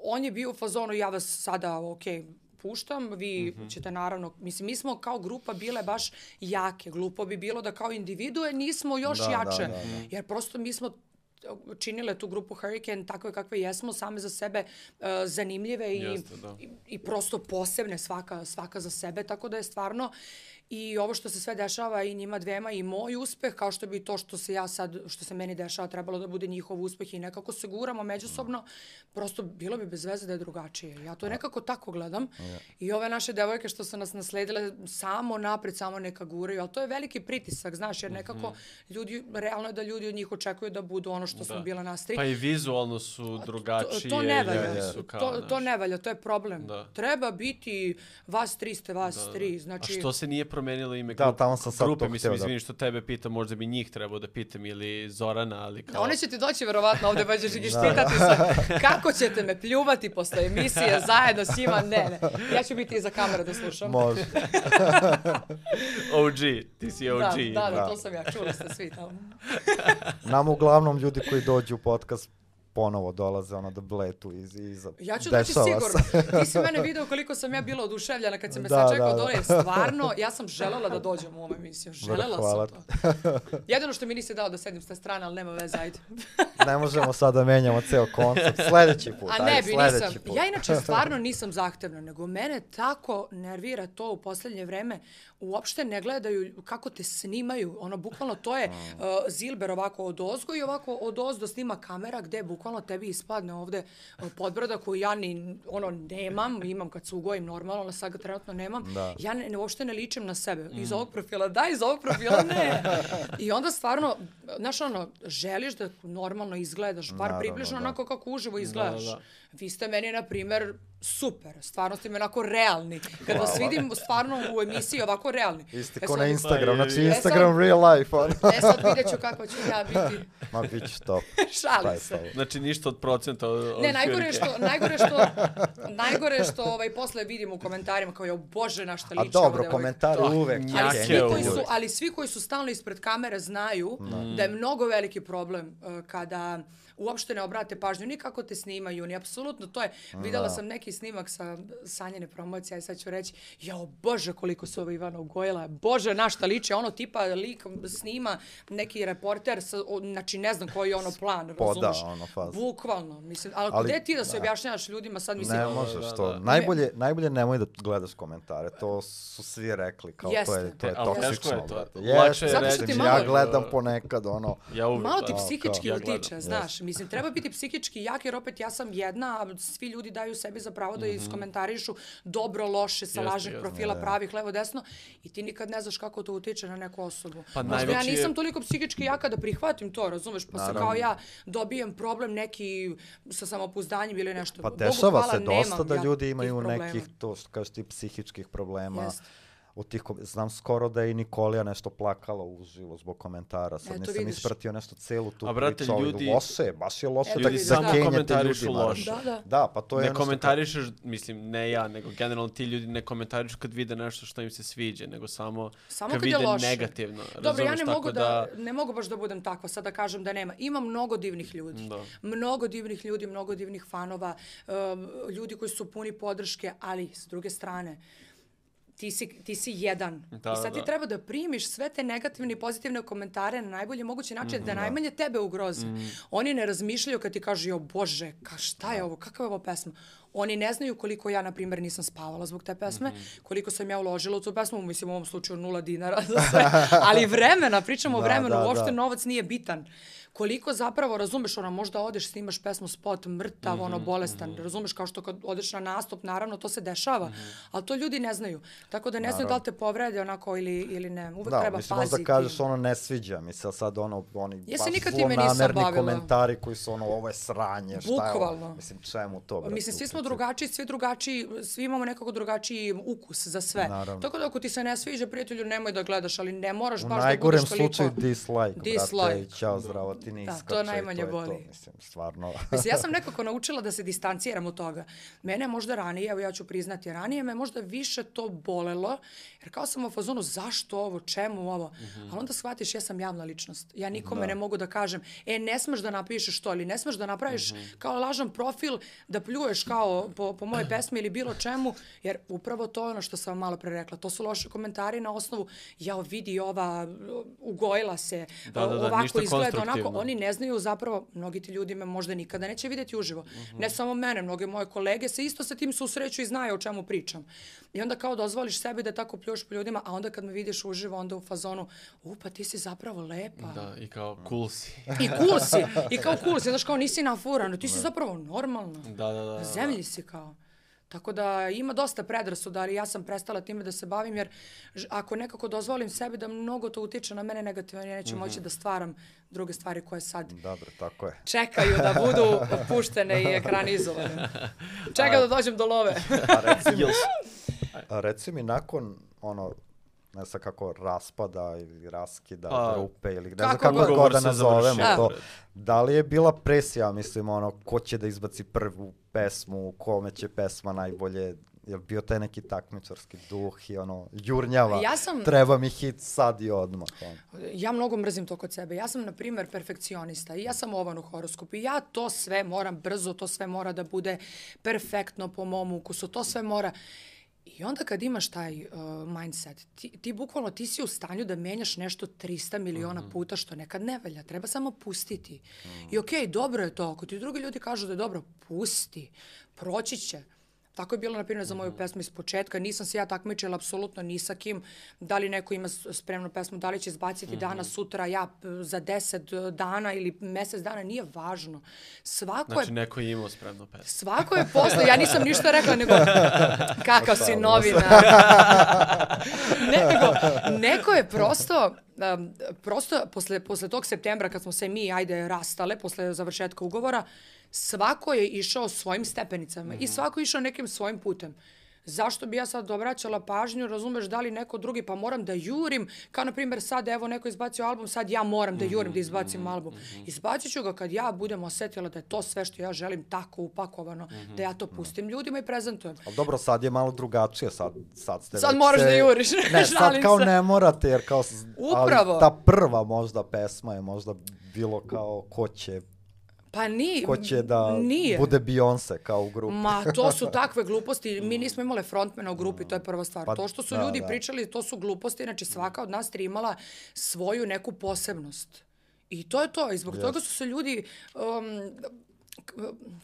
on je bio u fazonu, ja vas sada, ok, puštam, vi mm -hmm. ćete naravno, mislim, mi smo kao grupa bile baš jake, glupo bi bilo da kao individue nismo još Da, da, jače, da, da. jer prosto mi smo činile tu grupu Hurricane takve kakve jesmo, same za sebe uh, zanimljive i, Jeste, da. i, i prosto posebne svaka, svaka za sebe, tako da je stvarno i ovo što se sve dešava i njima dvema i moj uspeh, kao što bi to što se ja sad, što se meni dešava, trebalo da bude njihov uspeh i nekako se guramo međusobno, prosto bilo bi bez veze da je drugačije. Ja to nekako tako gledam i ove naše devojke što su nas nasledile samo napred, samo neka guraju, ali to je veliki pritisak, znaš, jer nekako ljudi, realno je da ljudi od njih očekuju da budu ono što smo bile nas tri. Pa i vizualno su To, drugačije. to ne valja. su kao, to, to ne valja, to je problem. Da. Treba biti vas tri ste vas Da, tri. da. Znači, A što se nije promenilo ime Da, grupe? tamo sam sad grupe, to mislim, da- izvini što tebe pitam, možda bi njih trebao da pitam ili Zorana, ali kao... One će ti doći verovatno ovde pa ćeš ih štitati sa *laughs* kako ćete me pljuvati posle emisije zajedno s njima. Ne, ne. Ja ću biti iza kamere da slušam. Može. *laughs* OG, ti si OG. Da, da, da, Da. to sam ja. Čuli ste svi tamo. Nam uglavnom ljudi koji dođu u podcast ponovo dolaze ono da bletu iz, iza. Ja ću doći sigurno. *laughs* Ti si mene video koliko sam ja bila oduševljena kad si me Da, sad čekao da, dole. da. Stvarno, ja sam želela da dođem u ovu emisiju. Želela hvala sam to. *laughs* Jedino što mi nisi dao da sedim s te strane, ali nema veze, ajde. Ne možemo sad da menjamo ceo koncept. Sledeći put, A ne ajde, bi, nisam. put. Ja inače stvarno nisam zahtevna, nego mene tako nervira to u poslednje vreme. Uopšte ne gledaju kako te snimaju. Ono, bukvalno, to je uh, Zilber ovako od ozgo i ovako od ozdo snima kamera gde bukvalno tebi ispadne ovde uh, podbrada koju ja ni, ono, nemam. Imam kad se ugojim normalno, ali sad ga trenutno nemam. Da. Ja ne, ne, uopšte ne ličim na sebe. Iz ovog profila da, iz ovog profila ne. *laughs* I onda stvarno, znaš ono, želiš da normalno izgledaš, bar Naravno, približno da. onako kako uživo izgledaš. da. Vi ste meni, na primer, super. Stvarno ste mi onako realni. Kad vas vidim stvarno u emisiji ovako realni. Isti E ko sad- na Instagram, je, znači je. E sad- Instagram real life, ono. *laughs* E sad vidjet ću kako ću ja biti. *laughs* Ma, bit će top. *laughs* Šalim se. favorit. Znači ništa od procenta od, od Ne, najgore je što, najgore je što, najgore je što ovaj, posle vidim u komentarima kao, jo, bože, na šta A liči dobro, ova devojka." komentari To, uvek. njake Ali svi, koji su, ali svi koji su stalno ispred kamere znaju da je mnogo veliki problem uh, kada uopšte ne obrate pažnju ni kako te snimaju, ni apsolutno to je. Videla sam neki snimak sa sanjene promocije, a sad ću reći, jao bože koliko se ova Ivana ugojila, bože na šta liči, ono tipa lik snima neki reporter, sa, o, znači ne znam koji je ono plan, Poda, razumeš? ono, fazu. Bukvalno, mislim, ali, Ali- gde ti da se objašnjavaš ljudima sad, mislim, Ne možeš da, to. da. Najbolje, najbolje nemoj da gledaš komentare. To su svi rekli. Kao to je, Jeste. to je Ali teško toksično. je to. brate. Jeste, Zato što ti znači, malo- Ja gledam ponekad ono... Ja uvijek, Malo ti da. psihički Ja utiče, gledam. znaš. Mislim, treba biti psihički jak, jer opet ja sam jedna, a svi ljudi daju sebi za pravo da iskomentarišu dobro, loše, sa lažnih profila, pravih, levo, desno, i ti nikad ne znaš kako to utiče na neku osobu. Pa Možda ja najveći je- nisam toliko psihički jaka da prihvatim to, razumeš, pa se kao ja dobijem problem neki sa samopouzdanjem ili nešto. Pa Bogu dešava hvala, se dosta da ja ljudi imaju nekih, to što kažeš ti, psihičkih problema. Jeste. Od tih, znam skoro da je i Nikolija nešto plakala uživo zbog komentara. Sad Eto, nisam vidiš. ispratio nešto celu tu A, brate, priču, ali ljudi- loše je, baš je loše da, ljudi da samo komentarišu loše. Da, da. Da, pa to je Ne ono što... komentarišeš, mislim, ne ja, nego generalno ti ljudi ne komentarišu kad vide nešto što im se sviđa, nego samo, Samo kad kad vide loše. negativno. Dobro, ja ne tako mogu da, ne mogu baš da budem takva, sad da kažem da nema. Ima mnogo divnih ljudi. Da. Mnogo divnih ljudi, mnogo divnih fanova, um, ljudi koji su puni podrške, ali s druge strane, ti si, ti si jedan. Da, I sad ti da. treba da primiš sve te negativne i pozitivne komentare na najbolji mogući način, Mhm, da najmanje tebe ugroze. Oni ne razmišljaju kad ti kažu, jo bože, ka, šta je ovo, kakva je ovo pesma? Oni ne znaju koliko ja, na primjer, nisam spavala zbog te pesme, Mhm. koliko sam ja uložila u tu pesmu, mislim u ovom slučaju nula dinara *laughs* za *laughs* sve, ali vremena, pričamo o Da, vremenu, da, uopšte da. novac nije bitan. Koliko zapravo, razumeš, ono, možda odeš, snimaš pesmu, spot, mrtav, ono, bolestan, razumeš, kao što kad odeš na nastup, naravno, to se dešava, ali to ljudi ne znaju. Tako da ne znaju da li te povrede onako ili, ili ne. Uvek Da, treba mislim, paziti. možda kažeš ono ne sviđa mi se, a sad ono, oni Ja se baš nikad zlonamerni komentari koji su ono, ovo je sranje, šta je ovo? Bukvalno. Mislim, čemu to, brate? Mislim, svi smo drugačiji, svi drugačiji, svi imamo nekako drugačiji ukus za sve. Naravno. Tako da ako ti se ne sviđa, prijatelju, nemoj da gledaš, ali ne moraš U baš da najgorem budeš toliko... slučaju dislike, Dislike. brate, i ćao, zdravo, ti ne Da, to iskače najmanje to je boli. To, mislim, stvarno. *laughs* Mislim, ja sam nekako naučila da se distanciram od toga. Mene možda ranije, evo ja ću priznati, ranije me možda više to bolelo, jer kao sam u fazonu, zašto ovo, čemu ovo? Ali onda shvatiš, ja sam javna ličnost. Ja nikome ne mogu da kažem, e, ne smeš da napišeš to, ili ne smeš da napraviš kao lažan profil, da pljuješ kao po, po moje pesmi ili bilo čemu, jer upravo to je ono što sam vam malo pre rekla. To su loše komentari na osnovu, jao, vidi ova, ugojila se, Da, da, da, ovako izgleda, onako. Oni ne znaju zapravo, mnogi ti ljudi me možda nikada neće vidjeti uživo. Ne samo mene, mnoge moje kolege se isto sa tim susreću i znaju o čemu pričam. I onda kao dozvoliš sebi da tako pljuš po ljudima, a onda kad me vidiš uživo, onda u fazonu, u pa ti si zapravo lepa. Da, i kao cool si. I cool si, i kao cool si, znaš kao nisi nafuran, ti si zapravo normalna. Da, da, da. Na da. zemlji si kao. Tako da ima dosta predrasuda, ali ja sam prestala time da se bavim, jer ako nekako dozvolim sebi da mnogo to utiče na mene negativno, ja neću moći da stvaram druge stvari koje sad Dobro, tako je. čekaju da *laughs* budu puštene i ekranizovane. Čekaj da dođem do love. A reci mi, a reci mi nakon, ono, ne znam kako, raspada ili raskida Pa, grupe ili ne kako znam kako god. da nazovemo to. Da. Da li je bila presija, mislim, ono, ko će da izbaci prvu pesmu, kome će pesma najbolje, je bio taj neki takmičarski duh i ono, jurnjava, Ja sam- treba mi hit sad i odmah. ono. Ja mnogo mrzim to kod sebe. Ja sam, na primjer, perfekcionista i ja sam ovan u horoskopu i ja to sve moram brzo, to sve mora da bude perfektno po mom ukusu, to sve mora... I onda kad imaš taj uh, mindset, ti, ti bukvalno ti si u stanju da menjaš nešto 300 miliona puta što nekad ne valja. Treba samo pustiti. I okej, dobro je to. Ako ti drugi ljudi kažu da je dobro, pusti. Proći će. Tako je bilo, na primjer, za moju pesmu iz početka. Nisam se ja takmičila apsolutno ni sa kim. Da li neko ima spremnu pesmu, da li će izbaciti danas, sutra, ja za deset dana ili mesec dana, nije važno. Svako znači, je neko je imao spremno pesmu. Svako je posle, ja nisam ništa rekla, nego *laughs* kakav si novina. *laughs* nego, neko je prosto, um, prosto posle, posle tog septembra kad smo se mi, ajde, rastale, posle završetka ugovora, svako je išao svojim stepenicama i svako je išao nekim svojim putem. Zašto bi ja sad obraćala pažnju, razumeš, da li neko drugi, pa moram da jurim, kao na primjer sad evo neko izbacio album, sad ja moram da jurim da izbacim album. Izbacit ću ga kad ja budem osetila da je to sve što ja želim tako upakovano, da ja to pustim ljudima i prezentujem. Ali dobro, sad je malo drugačije, sad, sad ste Sad moraš se- da juriš, *laughs* Ne, *laughs* sad šalim kao se. ne morate, jer kao, Upravo. ali ta prva možda pesma je možda bilo kao ko će, Pa ni, ko će da nije. bude Beyoncé kao u grupi. Ma, to su *laughs* takve gluposti. Mi nismo imale frontmana u grupi, to je prva stvar. Pa, to što su da, ljudi da. pričali, to su gluposti. Znači, svaka od nas tri imala svoju neku posebnost. I to je to. I zbog toga su se ljudi... Um,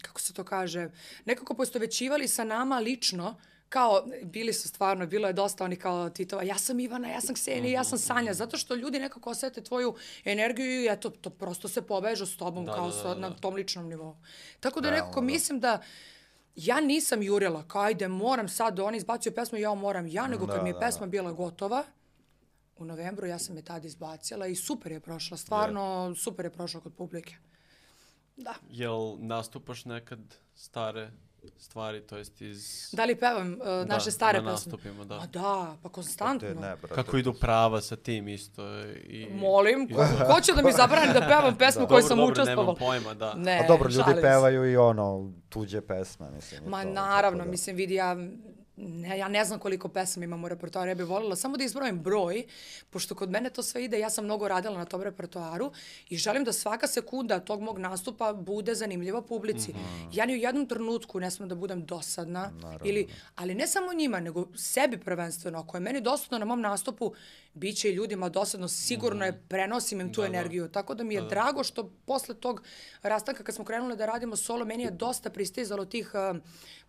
kako se to kaže, nekako poistovećivali sa nama lično, kao, bili su stvarno, bilo je dosta oni kao Titova, ja sam Ivana, ja sam Ksenija, ja sam Sanja, zato što ljudi nekako osete tvoju energiju i eto, to prosto se povežu s tobom kao da, sa- da, da. na tom ličnom nivou. Tako da Realno, nekako da. mislim da ja nisam jurila, kao ajde, moram sad, da oni izbacuju pesmu, ja moram ja, nego kad Da, mi je da, pesma bila gotova, u novembru ja sam je tad izbacila i super je prošla, stvarno super je prošla kod publike. Da. Jel nastupaš nekad stare stvari, to jest iz... Da li pevam uh, naše stare na pesme? nastupima, da. Ma da, pa konstantno. Te ne, brate. Kako idu prava sa tim isto i... Molim, ko, ko će da mi zabrani da pevam pesmu koju Dobro, sam dobro, učestvovala? nemam pojma, da. Ne, A dobro, ljudi šalim pevaju i ono, tuđe pesme, mislim. i Ma to, naravno, da. mislim, vidi, ja, ne, ja ne znam koliko pesama imam u repertoaru, ja bih voljela samo da izbrojim broj, pošto kod mene to sve ide, ja sam mnogo radila na tom repertoaru i želim da svaka sekunda tog mog nastupa bude zanimljiva publici. Mhm. Ja ni u jednom trenutku ne smem da budem dosadna, ili, ali ne samo njima, nego sebi prvenstveno. Ako je meni dosadno na mom nastupu, bit će i ljudima dosadno, sigurno je, prenosim im tu energiju. Tako da mi je drago što posle tog rastanka kad smo krenuli da radimo solo, meni je dosta pristizalo tih uh,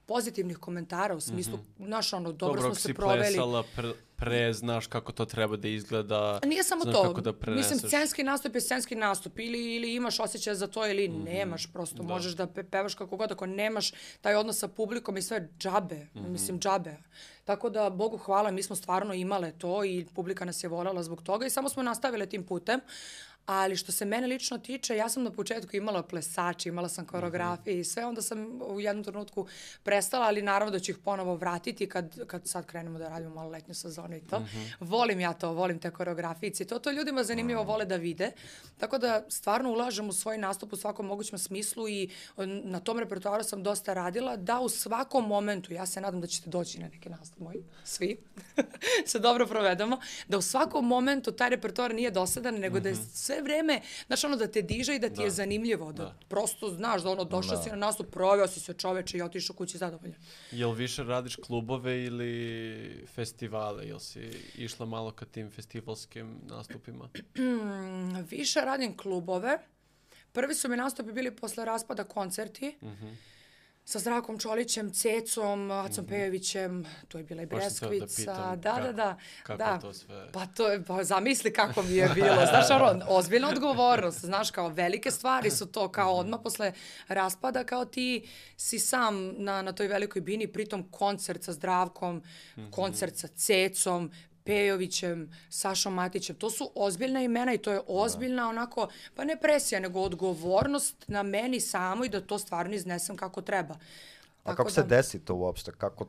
pozitivnih komentara u smislu, znaš, ono, dobro, Dobro, smo se si proveli. plesala pre, pre, znaš kako to treba da izgleda. Nije samo znaš to. kako da preneseš. Mislim, scenski nastup je scenski nastup. Ili, ili imaš osjećaj za to ili Mhm. nemaš. Prosto možeš da pe- pevaš kako god. Ako nemaš taj odnos sa publikom i sve džabe. Mhm. Mislim, džabe. Tako da, Bogu hvala, mi smo stvarno imale to i publika nas je voljela zbog toga i samo smo nastavile tim putem. Ali što se mene lično tiče, ja sam na početku imala plesače, imala sam koreografije i sve, onda sam u jednom trenutku prestala, ali naravno da ću ih ponovo vratiti kad, kad sad krenemo da radimo malo letnju sezonu i to. Volim ja to, volim te koreografijice to, to ljudima zanimljivo vole da vide. Tako da stvarno ulažem u svoj nastup u svakom mogućem smislu i na tom repertoaru sam dosta radila, da u svakom momentu, ja se nadam da ćete doći na neki nastup moj, svi, *laughs* se dobro provedemo, da u svakom momentu taj repertoar nije dosadan, nego da je sve vreme, znaš ono da te diže i da ti je zanimljivo, da, prosto znaš da ono došao si na nastup, proveo si se čoveče i otišao kući zadovoljan. Jel više radiš klubove ili festivale? Jel si išla malo ka tim festivalskim nastupima? Mm, *clears throat* Više radim klubove. Prvi su mi nastupi bili posle raspada koncerti. Mhm. Sa Zdravkom Čolićem, Cecom, Acom Pejovićem, tu je bila i da Breskvica. da, kako- da, da. kako da. to sve? Pa to je, pa zamisli kako mi je *laughs* bilo. Znaš, ono, ozbiljna odgovornost. Znaš, kao velike stvari su to, kao odmah posle raspada, kao ti si sam na, na toj velikoj bini, pritom koncert sa Zdravkom, koncert sa Cecom, Pejovićem, Sašom Matićem. To su ozbiljna imena i to je ozbiljna onako, pa ne presija, nego odgovornost na meni samo i da to stvarno iznesem kako treba. A Tako kako se da- desi to uopšte? Kako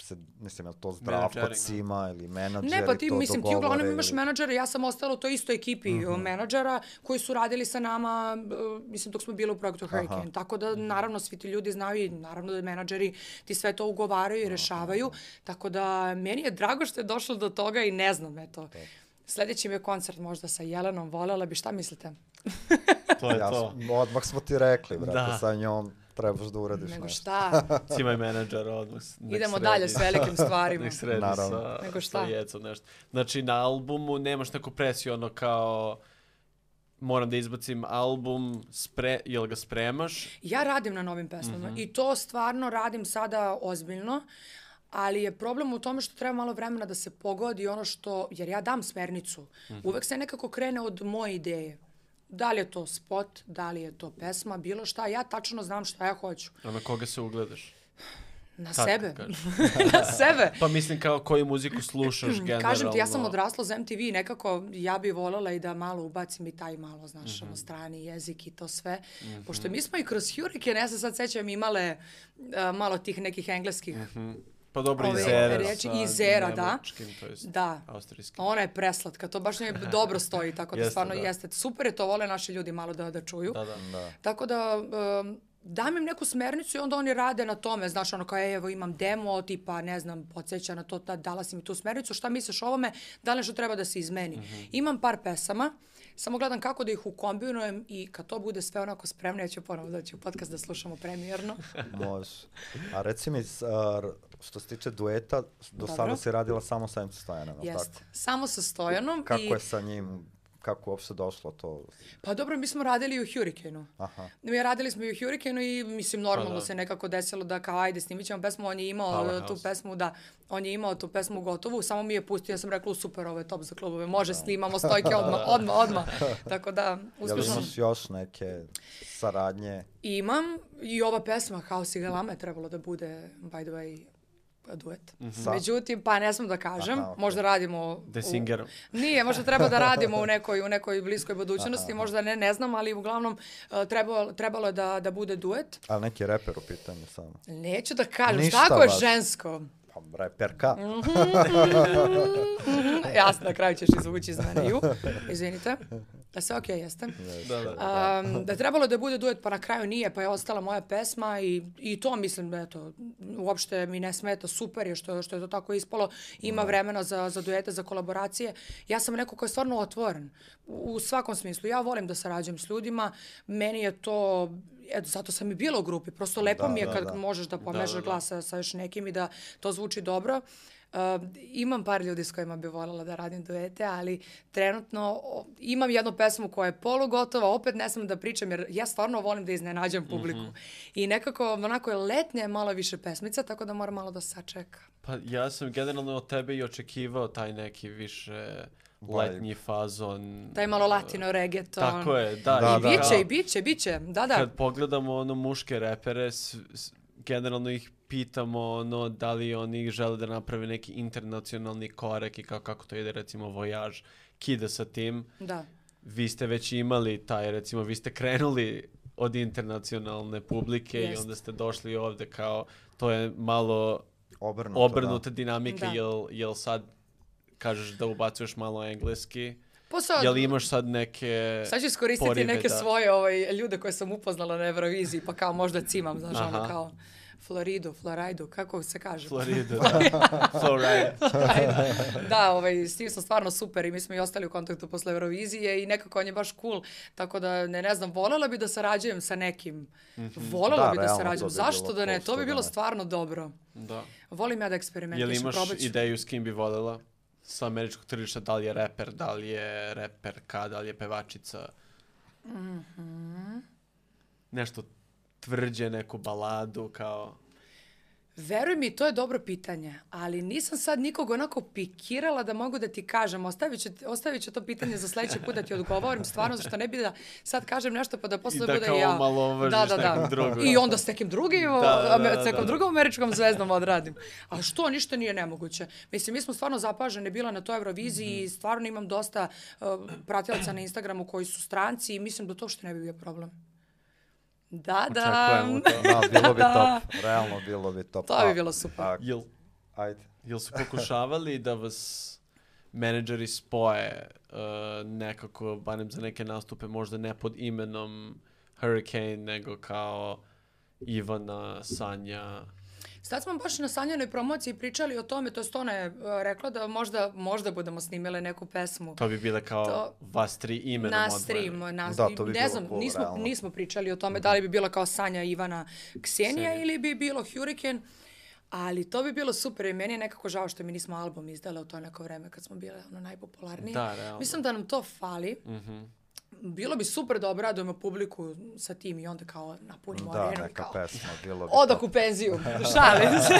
se, mislim, je li to zdravko Menadžering, cima ili menadžeri Ne, pa ti, to mislim, ti uglavnom imaš ili- menadžere, ja sam ostala u toj istoj ekipi Mhm. menadžera koji su radili sa nama, uh, mislim, dok smo bili u projektu Hurricane. Tako da, Mhm. naravno, svi ti ljudi znaju i naravno da menadžeri ti sve to ugovaraju i rešavaju. Tako da, meni je drago što je došlo do toga i ne znam, eto. Sljedeći mi je koncert možda sa Jelenom, volela bi, šta mislite? To je Ja, to. odmah smo ti rekli, brate, Da. sa njom trebaš da uradiš Nego nešto. šta? *laughs* Cima je menadžer odmah. Idemo sredi. dalje s velikim *laughs* stvarima. Nek sredi Naravno. sa, Nego sa šta? jecom nešto. Znači, na albumu nemaš neku presiju, ono kao moram da izbacim album, spre, jel ga spremaš? Ja radim na novim pesmama Mhm. i to stvarno radim sada ozbiljno, ali je problem u tome što treba malo vremena da se pogodi ono što, jer ja dam smernicu. Mhm. Uvek se nekako krene od moje ideje. Da li je to spot, da li je to pesma, bilo šta, ja tačno znam šta ja hoću. A na koga se ugledaš? Na Kako sebe. *laughs* na sebe. Pa mislim kao koju muziku slušaš generalno. Kažem ti, ja sam odrasla uz MTV i nekako ja bi voljela i da malo ubacim i taj malo, znaš, Mhm. ono, strani jezik i to sve. Pošto mi smo i kroz Hurricane, ja se sad sećam, imale uh, malo tih nekih engleskih Pa dobro, ove i Zera reči, sa i Zera, da. to jest Da. austrijskim. Ona je preslatka, to baš mi dobro stoji, tako da Jeste, stvarno da. jeste. Super je to, vole naši ljudi malo da, da čuju. Da, da. Da. Tako da, um, dam im neku smernicu i onda oni rade na tome, znaš, ono kao, "E, evo imam demo, tipa, ne znam, podsjeća na to, da, dala si mi tu smernicu, šta misliš o ovome, da li nešto treba da se izmeni. Mhm. Imam par pesama, samo gledam kako da ih ukombinujem i kad to bude sve onako spremno, ja ću ponovo doći u podcast da slušamo premijerno. *laughs* Može. A reci mi, što se tiče dueta, do Dobro. sada si radila samo sa Stojanom, jel Jeste. tako? Samo sa Stojanom. Kako i, je sa njim, kako uopšte došlo to? Pa dobro, mi smo radili u Hurricaneu. Aha. Mi radili smo i u Hurricaneu i mislim normalno da. se nekako desilo da kao ajde snimit ćemo pesmu, on je imao Powerhouse. tu pesmu, da, on je imao tu pesmu gotovu, samo mi je pustio, ja sam rekla super, ovo je top za klubove, može snimamo stojke odmah, *laughs* odmah, odmah. Tako da, Jel uspješno. imaš još neke saradnje? Imam i ova pesma Haos i Galama je trebalo da bude, by the way, duet. Sa? Međutim, pa ne smem da kažem, Aha, okej. možda radimo... The u- Singerom. Nije, možda treba da radimo u nekoj, u nekoj bliskoj budućnosti, možda ne, ne znam, ali uglavnom uh, trebalo, trebalo je da, da bude duet. Ali neki reper u pitanju samo. Neću da kažem, Ništa tako je žensko. Pa, reperka. *laughs* Jasno, na kraju ćeš izvući iz mene. Ju, *laughs* izvinite. Da sve okej jeste. Da, da. Um, da je trebalo da bude duet, pa na kraju nije, pa je ostala moja pesma i, i to mislim, eto, uopšte mi ne smeta, super je što, što je to tako ispalo, ima vremena za, za duete, za kolaboracije. Ja sam neko ko je stvarno otvoren u, svakom smislu. Ja volim da sarađujem s ljudima, meni je to, eto, zato sam i bila u grupi, prosto lepo Da, mi je da, kad da. možeš da pomešaš da, da. glas sa, sa još nekim i da to zvuči dobro. Uh, imam par ljudi s kojima bi voljela da radim duete, ali trenutno imam jednu pesmu koja je polugotova, opet ne smem da pričam jer ja stvarno volim da iznenađam publiku. I nekako onako je letnja je malo više pesmica, tako da moram malo da sačeka. Pa ja sam generalno od tebe i očekivao taj neki više letnji fazon. Taj malo latino reggaeton. Tako je, da. Da, i da. Biće, kao- i biće, biće. Da, da. Kad pogledamo ono muške repere, s, s- generalno ih pitamo ono da li oni žele da naprave neki internacionalni korek i kao kako to ide recimo Voyage kida sa tim. Da. vi ste već imali taj, recimo, vi ste krenuli od internacionalne publike i Jest. onda ste došli ovde kao, to je malo Obrnuto, obrnuta dinamika, Da. jel, jel sad kažeš da ubacuješ malo engleski, Pa sad, jel imaš sad neke... Sad ću iskoristiti porive neke da- svoje ovaj, ljude koje sam upoznala na Euroviziji, pa kao možda cimam, znaš, ono Aha. kao Floridu, Floridu, kako se kaže? Florida. *laughs* Florida. da, ovaj, s tim sam stvarno super i mi smo i ostali u kontaktu posle Eurovizije i nekako on je baš cool, tako da ne, ne znam, volela bi da sarađujem sa nekim. Volela Da, bi da realno, sarađujem. bi Zašto da ne? To bi da bilo stvarno dobro. Da. Volim ja da Jel eksperimentišem, imaš probat ću. ideju s kim bi voljela? Sa američkog tržišta, da li je reper, da li je reperka, da li je pevačica? Mhm. Nešto tvrđe, neku baladu, kao... Veruj mi, to je dobro pitanje, ali nisam sad nikog onako pikirala da mogu da ti kažem. Ostavit ću, ostavit ću to pitanje za sledeći put da ti odgovorim, stvarno, zašto ne bi da sad kažem nešto pa da posle I da bude kao ja. omalovažiš nekog drugog. I onda s nekim drugim, Da, da, ame- da, s nekom da. drugom američkom zvezdom odradim. A što, ništa nije nemoguće. Mislim, mi smo stvarno zapažene bila na toj Euroviziji Mhm. i stvarno imam dosta uh, pratilaca na Instagramu koji su stranci i mislim da to što ne bi bio problem. Da, da. Očekujemo to. *laughs* Da, bilo bi Da. top. Realno bilo bi top. To bi bilo super. a- Jel, ajde. jel su pokušavali da vas menadžeri spoje uh, nekako, barem za neke nastupe, možda ne pod imenom Hurricane, nego kao Ivana, Sanja. Sad smo baš na sanjanoj promociji pričali o tome, to jest ona je uh, rekla da možda, možda budemo snimile neku pesmu. To bi bile kao To- vas tri imenom na odvojene. stream, na, Da, to bi ne znam, cool, nismo, realno. nismo pričali o tome da li bi bila kao Sanja, Ivana, Ksenija Ksenija. ili bi bilo Hurricane, ali to bi bilo super i meni je nekako žao što mi nismo album izdale u to neko vreme kad smo bile ono najpopularnije. Da, realno. Mislim da nam to fali. Mhm. Bilo bi super da obradujemo publiku sa tim i onda kao napunimo Da, arenu i neka kao pesma, bilo bi odak u penziju. *laughs* Šalim se.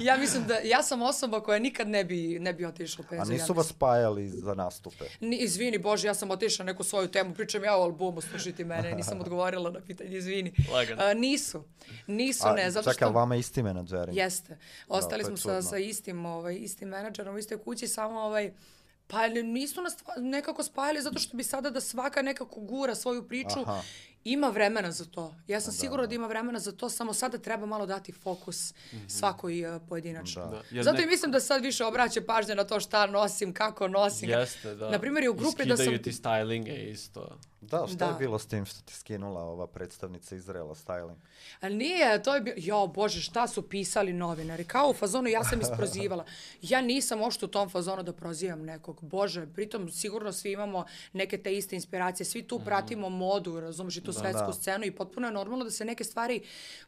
ja mislim da ja sam osoba koja nikad ne bi, ne bi otišla u A penziju. ja nisu vas mislim. spajali za nastupe? Ni, izvini Bože, ja sam otišla na neku svoju temu, pričam ja o albumu, slušajte mene, nisam odgovorila na pitanje, izvini. Lagano. A, nisu, nisu A, ne, zato čekaj, što... vama isti menadžeri? Jeste. Ostali je smo sa, sa istim, ovaj, istim menadžerom u istoj kući, samo ovaj, pa nisu nas nekako spajali zato što bi sada da svaka nekako gura svoju priču. Aha. Ima vremena za to. Ja sam sigurna da ima vremena za to, samo sada treba malo dati fokus svakoj uh, pojedinačno. Da. Da, jer Zato i neko- mislim da sad više obraća pažnje na to šta nosim, kako nosim. Jeste, da. Na primjer, i u grupi da sam... Iskidaju ti stylinge isto. Da, šta Da. je bilo s tim što ti skinula ova predstavnica Izraela styling? Ali nije, to je bilo, jo bože, šta su pisali novinari, kao u fazonu ja sam isprozivala. *laughs* Ja nisam ošto u tom fazonu da prozivam nekog, bože, pritom sigurno svi imamo neke te iste inspiracije, svi tu pratimo modu, razumiješ i tu svetsku Da. scenu i potpuno je normalno da se neke stvari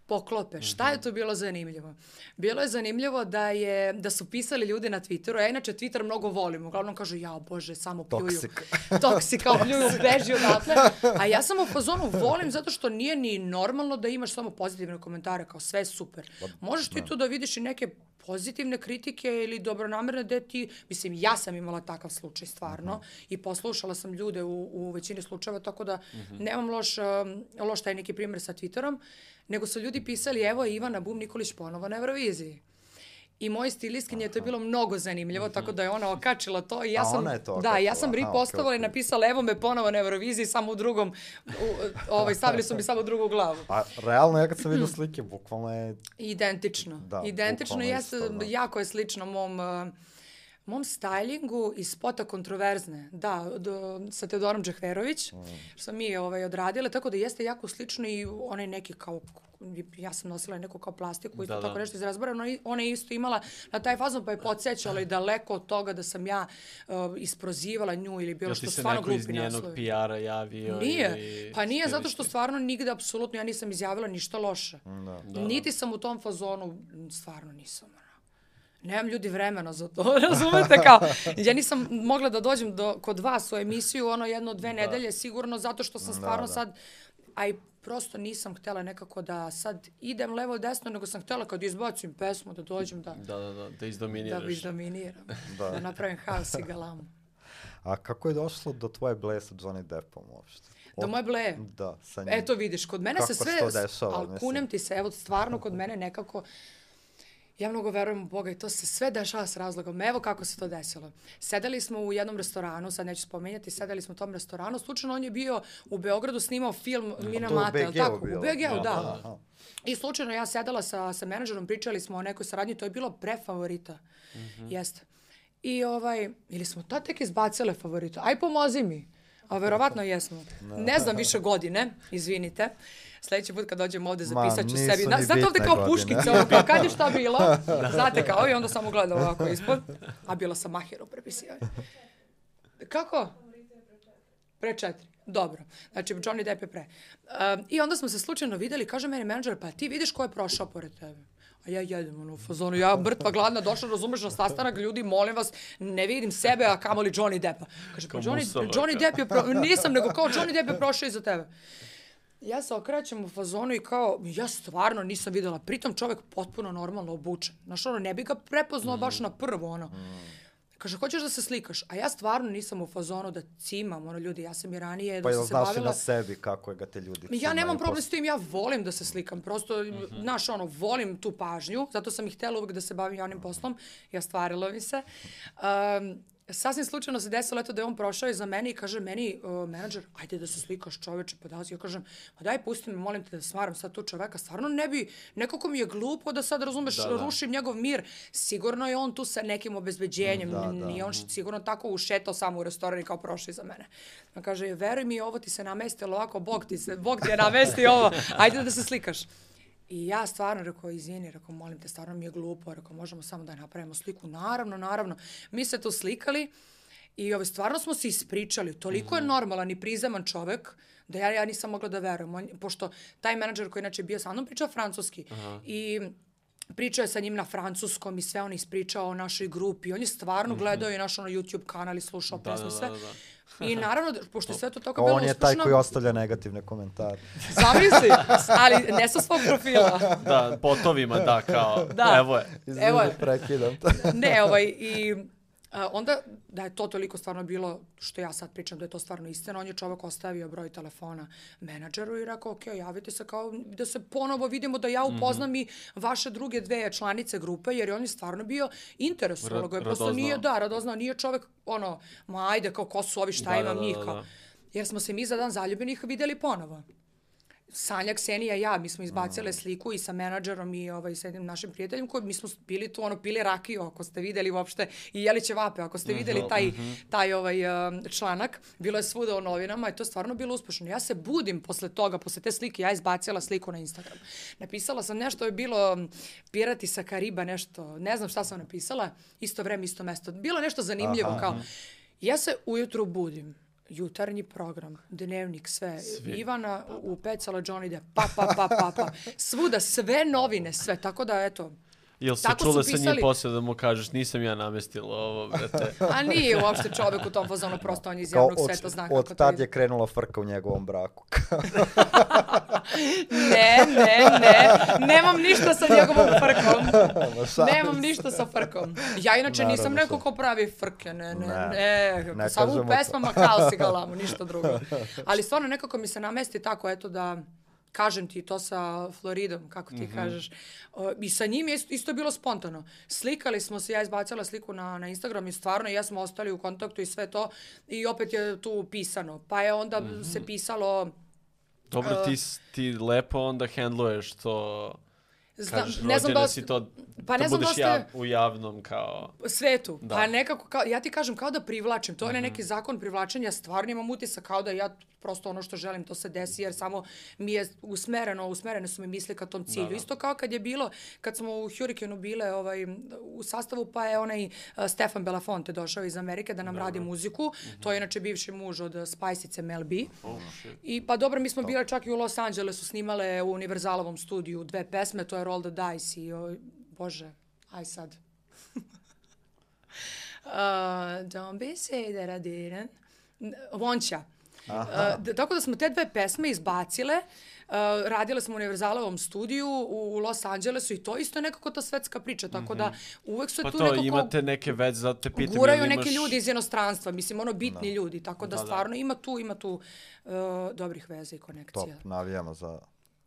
poklope. Šta je to bilo zanimljivo? Bilo je zanimljivo da je, da su pisali ljudi na Twitteru, ja inače Twitter mnogo volim, uglavnom kažu, ja bože, samo pljuju. Toksik. *laughs* *laughs* Toksik, kao pljuju, beži odatle. A ja sam u fazonu volim zato što nije ni normalno da imaš samo pozitivne komentare, kao sve super. Možeš ti tu da vidiš i neke pozitivne kritike ili dobronamerne gde ti, mislim, ja sam imala takav slučaj stvarno i poslušala sam ljude u, u većini slučajeva, tako da nemam loš, um, loš taj neki primjer sa Twitterom, nego su ljudi pisali, evo je Ivana Bum Nikolić ponovo na Euroviziji. I moj stilistkinje je to bilo mnogo zanimljivo, tako da je ona okačila to i ja sam, ona je to da, ja okačila, sam ripostovala i napisala evo me ponovo na Euroviziji, samo u drugom, u, ovaj, stavili su mi samo drugu glavu. A realno, ja kad sam vidio slike, bukvalno je... Identično. Da, Identično jeste, isto, da. jako je slično mom, uh, mom stylingu iz spota kontroverzne. Da, do, sa Teodorom Džehverović, Mm. što sam mi ovaj, odradile, tako da jeste jako slično i onaj neki kao ja sam nosila neku kao plastiku, isto Da, tako da. nešto iz razbora, no i- ona je isto imala na taj fazon pa je podsjećala i daleko od toga da sam ja uh, isprozivala nju ili bilo Jel što ti se stvarno neko iz glupi njenog naslovi. PR-a javio? Nije. ili Pa nije zato što stvarno nigde apsolutno ja nisam izjavila ništa loše. Da. Da, Niti sam u tom fazonu, stvarno nisam. ono. Nemam ljudi vremena za to, *laughs* razumete kao. Ja nisam mogla da dođem do, kod vas u emisiju ono jedno, dve nedelje sigurno zato što sam stvarno da. sad, a i prosto nisam htjela nekako da sad idem levo desno, nego sam htjela kad izbacim pesmu da dođem da, Da, da, da, da da izdominiraš. bi dominiram, *laughs* Da. da napravim haos i galamu. A kako je došlo do tvoje bleje sa Johnny Deppom uopšte? Do moje bleje? Da, sa njim. Eto vidiš, kod mene Kako se se sve, to dešava, ali kunem ti se, evo stvarno kod mene nekako, Ja mnogo verujem u Boga i to se sve dešava s razlogom. Evo kako se to desilo. Sedeli smo u jednom restoranu, sad neću spomenjati, sedeli smo u tom restoranu. Slučajno on je bio u Beogradu snimao film Mina To Mata, je tako? bilo. U BG-u, da. Aha. I slučajno ja sedela sa, sa menadžerom, pričali smo o nekoj saradnji, to je bilo pre favorita. Jeste. I ovaj, ili smo to tek izbacile favorita? Aj pomozi mi. A verovatno *laughs* jesmo. Ne znam više godine, izvinite. Sljedeći put kad dođem ovde zapisat ću sebi. Na, znate ovde kao godine. puškice, ono kao kad je šta bilo? *laughs* Znate kao i onda samo gledam ovako ispod. A bila sam mahirom prepisivanje. Kako? Pre četiri. Dobro. Znači, Johnny Depp je pre. Um, I onda smo se slučajno videli, kaže meni menadžer, pa ti vidiš ko je prošao pored tebe. A ja jedem ono u fazonu, ja mrtva, gladna, došla, razumeš, na sastanak, ljudi, molim vas, ne vidim sebe, a kamoli Johnny Deppa. Kaže, pa Johnny, Johnny kao. Depp je, pro... nisam, nego kao Johnny Depp je prošao iza tebe. Ja se okrećem u fazonu i kao, ja stvarno nisam videla, pritom čovek potpuno normalno obučen. Znaš, ono, ne bi ga prepoznao baš na prvo, ono. Kaže, hoćeš da se slikaš? A ja stvarno nisam u fazonu da cimam, ono, ljudi, ja sam i ranije, Pa da jel se znaš bavila... na sebi kako je ga te ljudi Ja nemam cimaju problem posle? s tim, ja volim da se slikam, prosto, znaš, ono, volim tu pažnju, zato sam i htjela uvek da se bavim javnim poslom, ja stvarilo mi se. Um, sasvim slučajno se desilo eto da je on prošao iza mene i kaže meni uh, menadžer, ajde da se slikaš čoveče, pa da ja kažem, pa daj pusti me, molim te da smaram sad tu čoveka, stvarno ne bi, nekako mi je glupo da sad razumeš, Da, da. rušim njegov mir, sigurno je on tu sa nekim obezbeđenjem, Da, da. nije on sigurno tako ušetao samo u restoran i kao prošao iza mene. On kaže, veruj mi, ovo ti se namestilo ovako, Bog ti, se, Bog ti je namestio ovo, ajde da se slikaš. I ja stvarno rekao, izvini, rekao, molim te, stvarno mi je glupo, rekao, možemo samo da napravimo sliku. Naravno, naravno. Mi se tu slikali i ove, stvarno smo se ispričali. Toliko je normalan i prizeman čovek da ja, ja nisam mogla da verujem. On, pošto taj menadžer koji inače bio sa mnom pričao francuski i pričao je sa njim na francuskom i sve on ispričao o našoj grupi. On je stvarno gledao i naš ono YouTube kanal i slušao Da, pesme da, sve. da, da. I *laughs* naravno, da- pošto je sve to tako bilo on je taj uspešno, koji ostavlja negativne komentare. *laughs* zamisli, ali ne sa svog profila. *laughs* Da, potovima, da, kao, Da. evo je. Izvini, Evo je. prekidam. ne, ovaj, i onda da je to toliko stvarno bilo, što ja sad pričam da je to stvarno istina, on je čovjek ostavio broj telefona menadžeru i rekao, ok, javite se kao da se ponovo vidimo da ja upoznam i vaše druge dve članice grupe, jer je on je stvarno bio interesovalo ga je, prosto radoznao. nije, da, radoznao, nije čovjek, ono, ma ajde, kao ko su ovi, šta Da, imam da, da, njih, da, kao. da. Jer smo se mi za dan zaljubljenih videli ponovo. Sanja, Ksenija i ja, mi smo izbacile sliku i sa menadžerom i ovaj, sa jednim našim prijateljem koji mi smo bili tu, ono, pili rakiju, ako ste videli uopšte, i jeli ćevape, ako ste videli taj, taj ovaj, članak, bilo je svuda u novinama i to je stvarno bilo uspešno. Ja se budim posle toga, posle te slike, ja izbacila sliku na Instagram. Napisala sam nešto, je bilo Pirati sa Kariba, nešto, ne znam šta sam napisala, isto vreme, isto mesto. Bilo nešto zanimljivo, kao, ja se ujutru budim, jutarnji program, dnevnik, sve. Ivana u pecala Johnny Depp, pa, pa, pa, pa, pa. Svuda, sve novine, sve. Tako da, eto, Jel se Tako su čula sa njim posle da mu kažeš nisam ja namestila ovo, brate. *laughs* a nije uopšte čovek u tom fazonu, prosto on iz Kao javnog od, sveta zna od kako to tad ide. je krenula frka u njegovom braku. *laughs* Ne, ne, ne, nemam ništa sa njegovom frkom. *laughs* Nemam ništa sa frkom. Ja inače Naravno, nisam neko ko pravi frke, ne, ne, Ne, ne. ne Samo u pesmama kao si galamu, ništa drugo. Ali stvarno nekako mi se namesti tako, eto da kažem ti to sa Floridom, kako ti kažeš. O, I sa njim je isto, bilo spontano. Slikali smo se, ja izbacila sliku na, na Instagram i stvarno ja smo ostali u kontaktu i sve to. I opet je tu pisano. Pa je onda se pisalo... Dobro, ti, s- ti lepo onda handluješ to, Zna, kažeš, ne znam da si to, pa da ne znam da budeš ste- jav, u javnom kao... svetu. Da. Pa nekako, kao, ja ti kažem, kao da privlačim. To je mm neki zakon privlačenja. Stvarno imam utisak kao da ja prosto ono što želim to se desi, jer samo mi je usmereno, usmerene su mi misli ka tom cilju. Da, da. Isto kao kad je bilo, kad smo u Hurricane bile ovaj, u sastavu, pa je onaj uh, Stefan Belafonte došao iz Amerike da nam radi muziku. To je inače bivši muž od Spajsice Mel B. Oh, shit. I pa dobro, mi smo bile čak i u Los Angelesu, snimale u Univerzalovom studiju dve pesme, to je Roll the Dice i, o, bože, aj sad. *laughs* uh, don't be say that I didn't. N- Vonča. Uh, tako da smo te dve pesme izbacile, uh, radile smo u Univerzalovom studiju u, u Los Angelesu i to isto je nekako ta svetska priča, tako da uvek se Pa tu to, nekako imate neke veze, zato te pitam. guraju jel neki imaš- ljudi iz inostranstva, mislim, ono bitni ljudi, tako da, Da, da. stvarno ima tu, ima tu uh, dobrih veza i Top, konekcija. navijamo za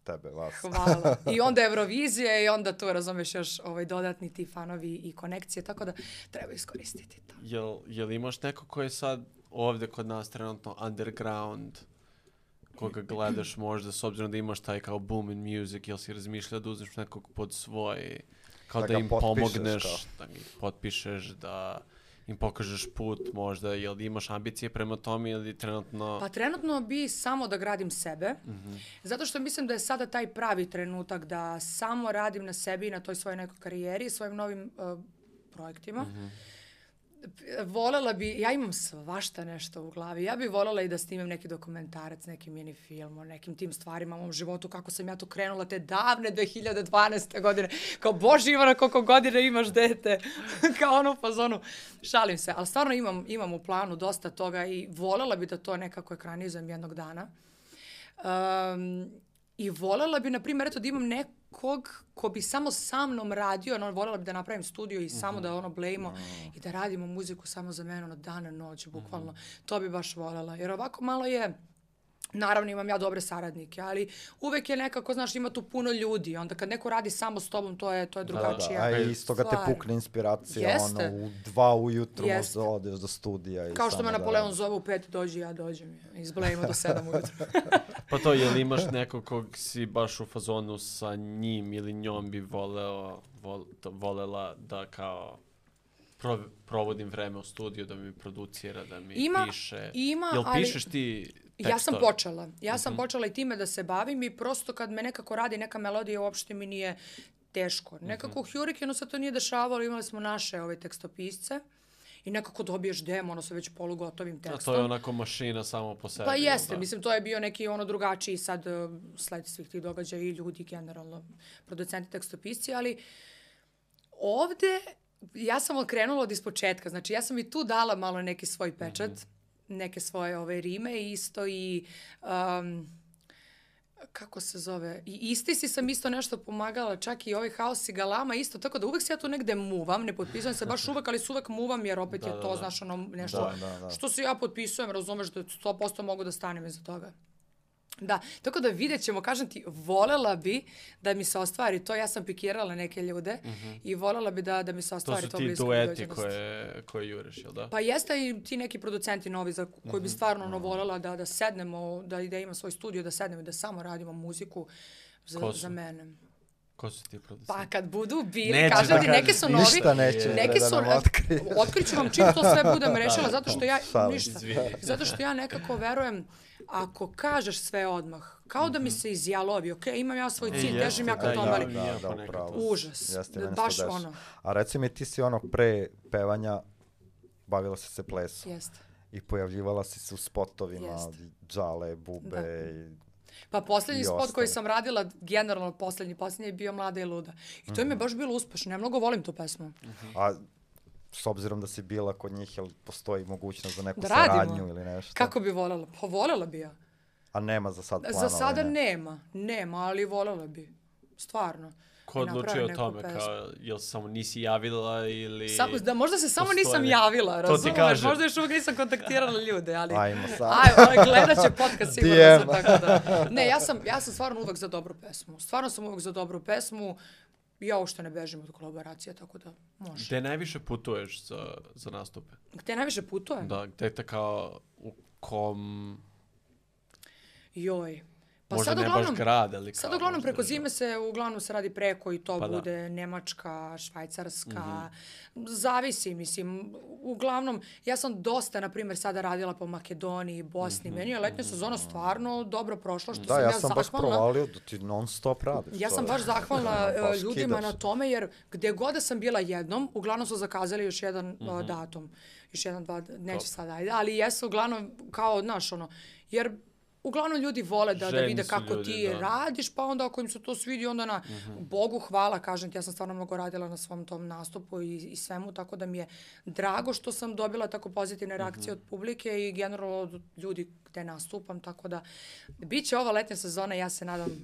tebe, vas. Hvala. *laughs* I onda Eurovizija i onda tu razumeš još ovaj, dodatni ti fanovi i konekcije, tako da treba iskoristiti to. Jel, jel imaš neko ko je sad ovde kod nas trenutno underground, koga gledaš možda, s obzirom da imaš taj kao boom in music, jel si razmišljao da uzmeš nekog pod svoj, kao Da da, im pomogneš, kao. da ih potpišeš, da im pokažeš put možda, jel imaš ambicije prema tome ili trenutno... Pa trenutno bi samo da gradim sebe, zato što mislim da je sada taj pravi trenutak da samo radim na sebi i na toj svojoj nekoj karijeri, svojim novim uh, projektima. P- Volela bi, ja imam svašta nešto u glavi, ja bi volela i da snimam neki dokumentarac, neki mini film o nekim tim stvarima u mom životu, kako sam ja to krenula te davne 2012. godine, kao Bože Ivana koliko godina imaš dete, *laughs* kao ono u fazonu, šalim se, ali stvarno imam, imam u planu dosta toga i volela bi da to nekako ekranizujem jednog dana. Um, I volela bi, na primjer, eto da imam nekog ko bi samo sa mnom radio, ono, volela bi da napravim studio i samo da ono blejimo i da radimo muziku samo za mene, ono, dan i noć, bukvalno. To bi baš volela. Jer ovako malo je, Naravno imam ja dobre saradnike, ali uvek je nekako, znaš, ima tu puno ljudi. Onda kad neko radi samo s tobom, to je, to je Da, drugačija a i iz toga te pukne inspiracija, Jeste. ono, u dva ujutru Jeste. odeš do studija. I Kao što me da Napoleon radiš. zove u pet, dođi, ja dođem. Izblejimo do sedam ujutru. *laughs* Pa to, jel imaš nekog kog si baš u fazonu sa njim ili njom bi voleo, vol, volela da kao pro, provodim vreme u studiju, da mi producira, da mi Ima- piše. ima, jel ali- pišeš ti Ja sam tekstove? počela. Ja sam počela i time da se bavim i prosto kad me nekako radi neka melodija uopšte mi nije teško. Nekako u Hurricane se to nije dešavalo, imali smo naše ove tekstopisce i nekako dobiješ demo, ono sa već polugotovim A tekstom. to je onako mašina samo po sebi. Pa jeste, da? mislim to je bio neki ono drugačiji sad uh, sled svih tih događaja i ljudi generalno, producenti tekstopisci, ali ovde ja sam okrenula od ispočetka, znači ja sam i tu dala malo neki svoj pečat, neke svoje ove rime isto i um, kako se zove, i isti si sam isto nešto pomagala, čak i ovaj haos i galama isto, tako da uvek se ja tu negde muvam, ne potpisujem se baš *laughs* uvek, ali se uvek muvam jer opet Da, je da, to, da. znaš, ono nešto Da, da, da. što se ja potpisujem, razumeš da 100% mogu da stanem iza toga. Da, tako da vidjet ćemo, kažem ti, volela bi da mi se ostvari to, ja sam pikirala neke ljude i volela bi da, da mi se To ostvari su to, ti blisko dueti koje, koje juriš, jel da? Pa jeste i ti neki producenti novi za koji bi stvarno ono volela da, da sednemo, da, da imam svoj studio, da sednemo i da samo radimo muziku za, Ko su? za mene. Ko su ti producenti? Pa kad budu bili, Nećeš kažem da ti, neke su novi, Ništa neće neke da su, nam otkrije. otkriću vam čim to sve budem rešila, zato što ja, ništa, zato što ja nekako verujem, ako kažeš sve odmah, kao da mi se izjalovi, ok, imam ja svoj E, cilj, težim ja ka da, tome, ali. Da, da, upravo. užas, Jeste, da, meni se baš ono, A reci mi, ti si ono pre pevanja bavila si se plesom jeste. i pojavljivala si se u spotovima, Jeste. džale, bube i... Pa poslednji spot koji sam radila, generalno poslednji, poslednji je bio Mlada i luda. I to Mhm. mi je baš bilo uspešno, ja mnogo volim tu pesmu. A s obzirom da si bila kod njih, jel postoji mogućnost za neku Da radimo. saradnju ili nešto? Kako bi volela? Pa volela bi ja. A nema za sad planova? Za sada ne? nema, nema, ali volela bi. Stvarno. Ko napravim o tome? pesmu. Kao, jel samo nisi javila ili... Samo, da možda se samo postoje nisam javila, razumeš? Možda još uvijek nisam kontaktirala ljude, ali... Ajmo sad. Aj, ovaj, gledat će podcast *laughs* sigurno sam tako da... Ne, ja sam, ja sam stvarno uvek za dobru pesmu. Stvarno sam uvek za dobru pesmu. Ja uopšte ne bežim od kolaboracija, tako da može. Gde najviše putuješ za, za nastupe? Gde najviše putujem? Da, gde te kao u kom... Joj. Pa možda sad ne uglavnom, baš grad, ali kao... Sad uglavnom preko država. zime se uglavnom se radi preko i to Pa da. bude Nemačka, Švajcarska, zavisi, mislim, uglavnom, ja sam dosta, na primjer, sada radila po Makedoniji, Bosni, meni je letnja sezona stvarno dobro prošla, što Da, sam ja ja sam baš zahvalna. provalio da ti non stop radiš. Ja sam baš zahvalna *laughs* e, Baš ljudima kidaš. na tome, jer gde god da sam bila jednom, uglavnom su zakazali još jedan Mhm. uh, datum. Još jedan, dva, neću sad, ajde, ali jesu uglavnom kao, znaš, ono, jer uglavnom ljudi vole da, da vide kako ljudi, ti da. radiš, pa onda ako im se to svidi, onda na Bogu hvala, kažem ti, ja sam stvarno mnogo radila na svom tom nastupu i, i svemu, tako da mi je drago što sam dobila tako pozitivne reakcije od publike i generalno od ljudi gde nastupam, tako da bit će ova letnja sezona, ja se nadam,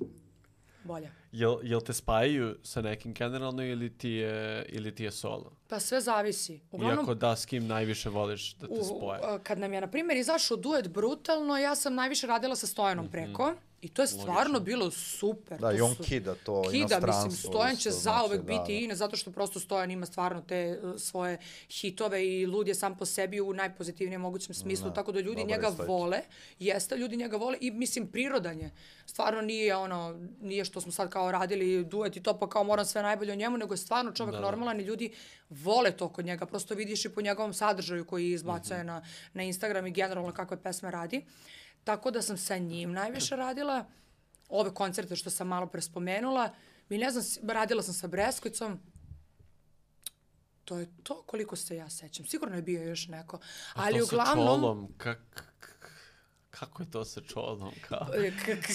bolja. Jel, jel te spajaju sa nekim generalno ili ti je, ili ti je solo? Pa sve zavisi. Uglavnom, Iako da, s kim najviše voliš da te u, spoje? kad nam je, na primjer, izašao duet Brutalno, ja sam najviše radila sa Stojanom Mhm. preko. I to je stvarno bilo super. Da, to i on su- kida to Kida, mislim, inostranstvo Stojan će isto, zauvek znači, da, biti da. ine, zato što prosto Stojan ima stvarno te uh, svoje hitove i lud je sam po sebi u najpozitivnijem mogućem smislu, tako da ljudi njega je vole, jeste, ljudi njega vole i mislim prirodan je. Stvarno nije ono, nije što smo sad kao radili duet i to pa kao moram sve najbolje o njemu, nego je stvarno čovek normalan i ljudi vole to kod njega, prosto vidiš i po njegovom sadržaju koji izbacuje na, na Instagram i generalno kakve pesme radi. Tako da sam sa njim najviše radila ove koncerte što sam malo pre spomenula. Mi ne znam, radila sam sa Breskvicom. To je to koliko se ja sećam. Sigurno je bio još neko. Ali to sa uglavnom... čolom, kak, kako je to sa čolom? Kao? K- k-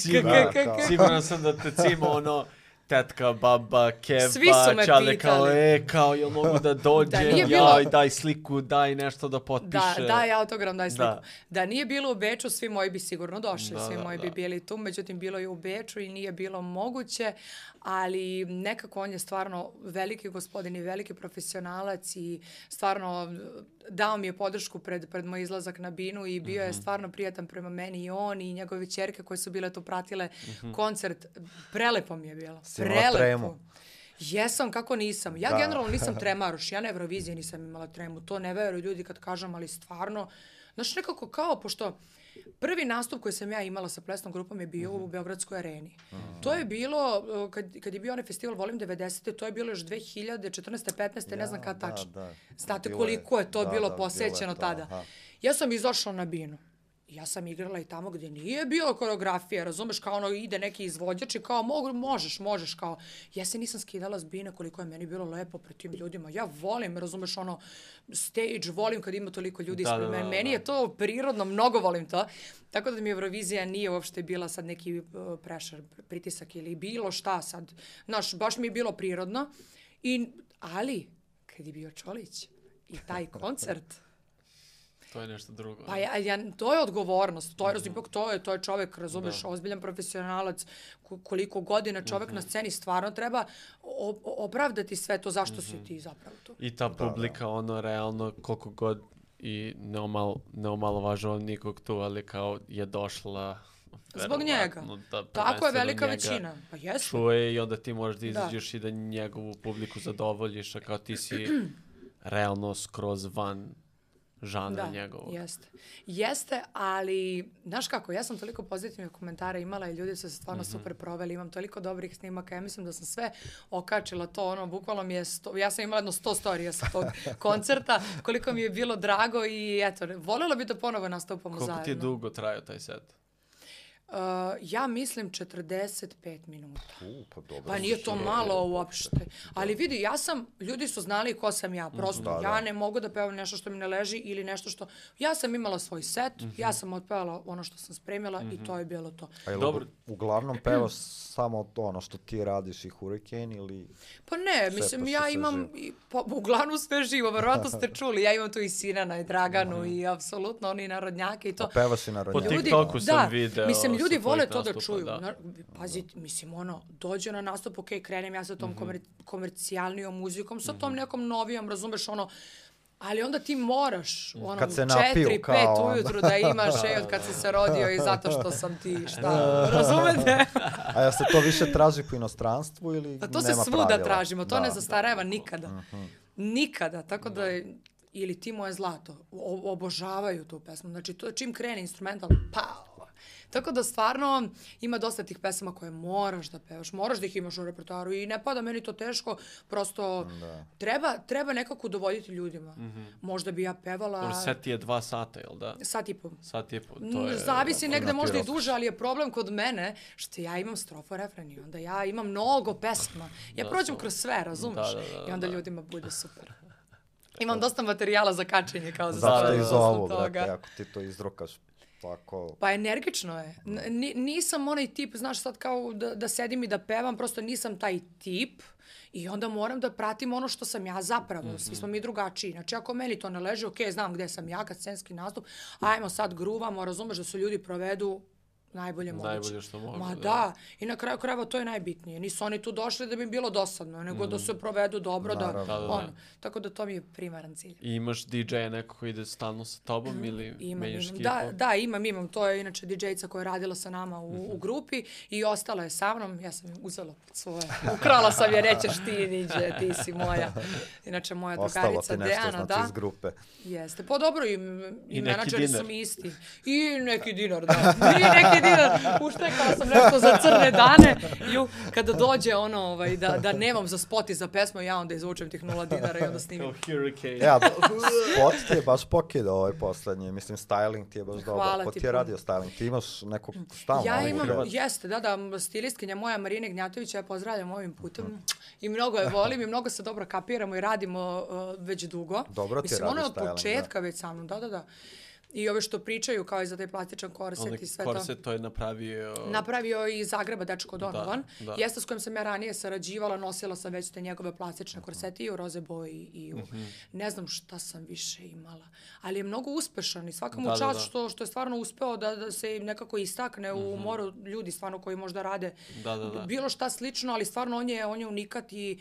k- siguran sam da te cima ono, tetka, baba, keva, Svi su me čale, kao, e, kao, jel mogu da *laughs* dođem, Da nije bilo- jaj, daj sliku, daj nešto da potpiše. Da, daj autogram, daj sliku. Da. Da. nije bilo u Beču, svi moji bi sigurno došli, Da, svi da, moji bi da. bili tu, međutim bilo je u Beču i nije bilo moguće, ali nekako on je stvarno veliki gospodin i veliki profesionalac i stvarno dao mi je podršku pred, pred moj izlazak na binu i bio je Mhm. stvarno prijatan prema meni i on i njegove ćerke koje su bile tu pratile Mhm. koncert. Prelepo mi je bilo. Si Prelepo. tremu? Jesam, kako nisam. Ja Da. generalno nisam *laughs* tremaruš, ja na Euroviziji nisam imala tremu. To ne veruju ljudi kad kažem, ali stvarno, znaš, nekako kao, pošto prvi nastup koji sam ja imala sa plesnom grupom je bio u Beogradskoj areni. To je bilo, uh, kad, kad je bio onaj festival Volim 90. To je bilo još 2014. 15. ne znam kad da, tačno. da. Znate Bilo koliko je to da, bilo da, posećeno bilo to, tada. aha. Ja sam izašla na binu. Ja sam igrala i tamo gdje nije bilo koreografije, razumeš, kao ono ide neki izvođač i kao mogu, možeš, možeš, kao ja se nisam skidala s bine koliko je meni bilo lepo pred tim ljudima. Ja volim, razumeš, ono stage, volim kad ima toliko ljudi Da, ispred da, mene. da, Meni da. je to prirodno, mnogo volim to. Tako da mi Eurovizija nije uopšte bila sad neki uh, pressure, pritisak ili bilo šta sad. Znaš, baš mi je bilo prirodno. I, ali, kad je bio Čolić i taj *laughs* koncert, To je nešto drugo. Pa ja, ja, to je odgovornost, to je, mm ipak to je, to je čovek, razumeš, ozbiljan profesionalac, ko- koliko godina čovek na sceni stvarno treba opravdati sve to zašto si ti zapravo tu. I ta publika, ono, realno, koliko god i ne, omal, ne omalovažavam nikog tu, ali kao je došla Zbog njega. Da Tako je velika većina. Pa jeste. Čuje i onda ti možeš da izađeš i da njegovu publiku zadovoljiš, a kao ti si *clears throat* realno skroz van žanra Da, njegovog. jeste. Jeste, ali, znaš kako, ja sam toliko pozitivnih komentara imala i ljudi su se stvarno super proveli, imam toliko dobrih snimaka, ja mislim da sam sve okačila to, ono, bukvalno mi je, sto, ja sam imala jedno sto storija sa tog *laughs* koncerta, koliko mi je bilo drago i eto, voljela bi da ponovo nastupamo Koliko zajedno. ti je dugo trajao taj set? Uh, ja mislim 45 minuta. U, pa dobro. Pa nije to si- malo uopšte. Ali vidi, ja sam, ljudi su znali ko sam ja. Prosto, Da, da. ja ne mogu da pevam nešto što mi ne leži ili nešto što... Ja sam imala svoj set, ja sam otpevala ono što sam spremila i to je bilo to. A jel Dobro. u- uglavnom pevaš samo ono što ti radiš i Hurricane ili... Pa ne, mislim, pošto ja imam, i, pa uglavnom sve živo, verovatno ste *laughs* čuli, ja imam tu i Sinana i Draganu i apsolutno oni narodnjake i to. A pevaš i na Po? TikToku sam da, video Mislim, ljudi vole to da čuju. da. Pazi, mislim, ono, dođe na nastup, ok, krenem ja sa Mhm. tom komer, komercijalnijom muzikom, sa tom nekom novijom, razumeš, ono, ali onda ti moraš, ono, Kad se napiju, četiri, kao pet ujutru da imaš, e, od kad sam se rodio i zato što sam ti, šta, razumete? A jel se to više traži po inostranstvu ili Pa to se nema svuda pravila? tražimo, to Da, ne da. zastareva nikada. Nikada, tako da je- ili ti moje zlato, o- obožavaju tu pesmu. Znači, to čim krene instrumental, pao. Tako da stvarno ima dosta tih pesama koje moraš da pevaš, moraš da ih imaš u repertoaru i ne pada meni to teško, prosto treba, treba nekako udovoljiti ljudima. Možda bi ja pevala Dobro, set ti je dva sata, jel da? sat i po. Sat i po, to Mm, je... Zavisi negde možda i duže, ali je problem kod mene što ja imam strofu refren i onda ja imam mnogo pesma. Ja Da, prođem to- kroz sve, razumeš? Da, da, da, I onda da. ljudima bude super. *laughs* Imam dosta materijala za kačenje kao za Zato sve, te i posle zovu, toga. brate, ako ti to izrokaš tako... Pa energično je. N- ni- nisam onaj tip, znaš, sad kao da, da sedim i da pevam, prosto nisam taj tip i onda moram da pratim ono što sam ja zapravo. Svi smo mi drugačiji. Znači, ako meni to ne leži, ok, znam gde sam ja kad scenski nastup, ajmo sad gruvamo, razumeš da se ljudi provedu najbolje moguće. Najbolje što mogu, Ma da. da. i na kraju krajeva to je najbitnije. Nisu oni tu došli da bi im bilo dosadno, nego da se provedu dobro, da, Naravno. Da, da, da. ono. Tako da to mi je primaran cilj. I imaš DJ-a neko koji ide stalno sa tobom ili Mhm. Imam, menjaš imam. Da, da, imam, imam. To je inače DJ-ca koja je radila sa nama u, Mhm. u grupi i ostala je sa mnom. Ja sam uzela pod svoje. Ukrala sam je, rećeš ti, niđe, ti si moja. Inače, moja Ostalo drugarica ti nešto Dejana, znači da. iz grupe. Jeste. Pa dobro, i, i, I menadžeri su mi isti. I neki dinar, da. I neki *laughs* dinar. Uštekala sam nešto za crne dane. Ju, kada dođe ono, ovaj, da, da nemam za spot i za pesmu, ja onda izvučem tih nula dinara i onda Kao snimim. Hurricane. Ja, *laughs* spot ti je baš pokidao ovaj poslednji, mislim styling ti je baš dobar. Hvala Ko ti ti je radio styling? Ti imaš nekog stalno Ja imam, Hrvatske? jeste, da, da, stilistkinja moja Marina Gnjatović, ja je pozdravljam ovim putem i mnogo je volim i mnogo se dobro kapiramo i radimo uh, već dugo. Dobro ti Mislim, radi je od styling, da. početka već sa mnom, da, da, da. I ove što pričaju kao i za taj plastičan korset Onaj i sve to. korset to je napravio... Napravio i Zagreba dečko Donovan. Da, da. Jeste s kojim sam ja ranije sarađivala, nosila sam već te njegove plastične korsete i u roze boji i u... Mhm. Ne znam šta sam više imala. Ali je mnogo uspešan i svaka mu Da, da, čast da. Što, što je stvarno uspeo da, da se nekako istakne u moru ljudi stvarno koji možda rade Mhm. Da, da, da. bilo šta slično, ali stvarno on je, on je unikat i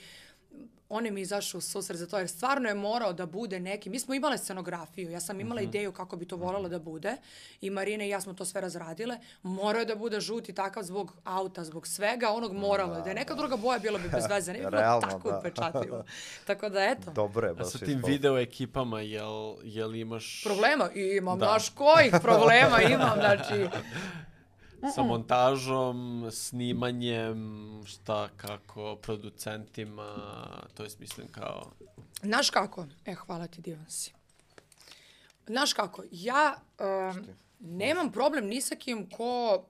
on je mi izašao u susret za to, jer stvarno je morao da bude neki. Mi smo imale scenografiju, ja sam imala ideju kako bi to voljela da bude i Marina i ja smo to sve razradile. Morao je da bude žuti takav zbog auta, zbog svega, onog moralo je. Da je neka druga boja bilo bi bez veze, ne bi bilo *laughs* Realno, tako da. upečatljivo. *laughs* Tako da eto. Dobro je A baš sa tim video ekipama, jel, jel imaš Problema imam, Da. znaš kojih problema imam, *laughs* znači... sa montažom, snimanjem, šta, kako, producentima, to jest mislim kao... Znaš kako? E, hvala ti, divan si. Znaš kako, ja um, nemam problem ni sa kim ko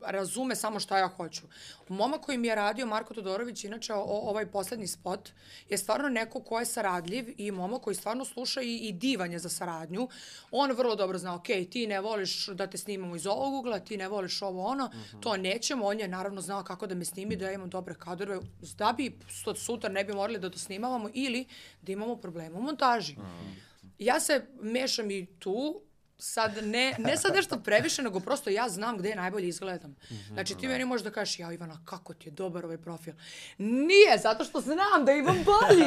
razume samo šta ja hoću. Momak koji mi je radio, Marko Todorović, inače o, ovaj poslednji spot, je stvarno neko ko je saradljiv i momak koji stvarno sluša i, i divan je za saradnju. On vrlo dobro zna, ok, ti ne voliš da te snimamo iz ovog ugla, ti ne voliš ovo ono, to nećemo. On je naravno znao kako da me snimi, da ja imam dobre kadrove, da bi sutra ne bi morali da to snimavamo ili da imamo problema u montaži. Ja se mešam i tu, sad ne, ne sad nešto previše, nego prosto ja znam gde najbolje izgledam. Znači ti meni možeš da kažeš, ja Ivana, kako ti je dobar ovaj profil. Nije, zato što znam da imam bolji.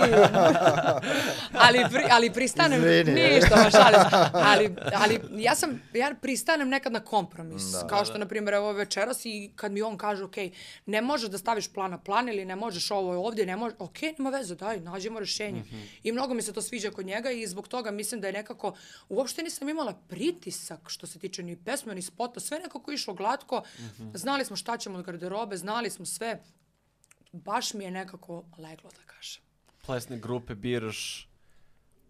*laughs* ali, pri, ali pristanem, Izvini. ništa, ma šalim ali, ali ja sam, ja pristanem nekad na kompromis. Da. Kao što, na primjer, evo večeras i kad mi on kaže, ok, ne možeš da staviš plan na plan ili ne možeš ovo ovdje, ne može, ok, nema veze, daj, nađemo rešenje. I mnogo mi se to sviđa kod njega i zbog toga mislim da je nekako, uopšte nisam imala pritisak što se tiče ni pesme, ni spota, sve nekako išlo glatko, znali smo šta ćemo od garderobe, znali smo sve, baš mi je nekako leglo da kažem. plesne grupe biraš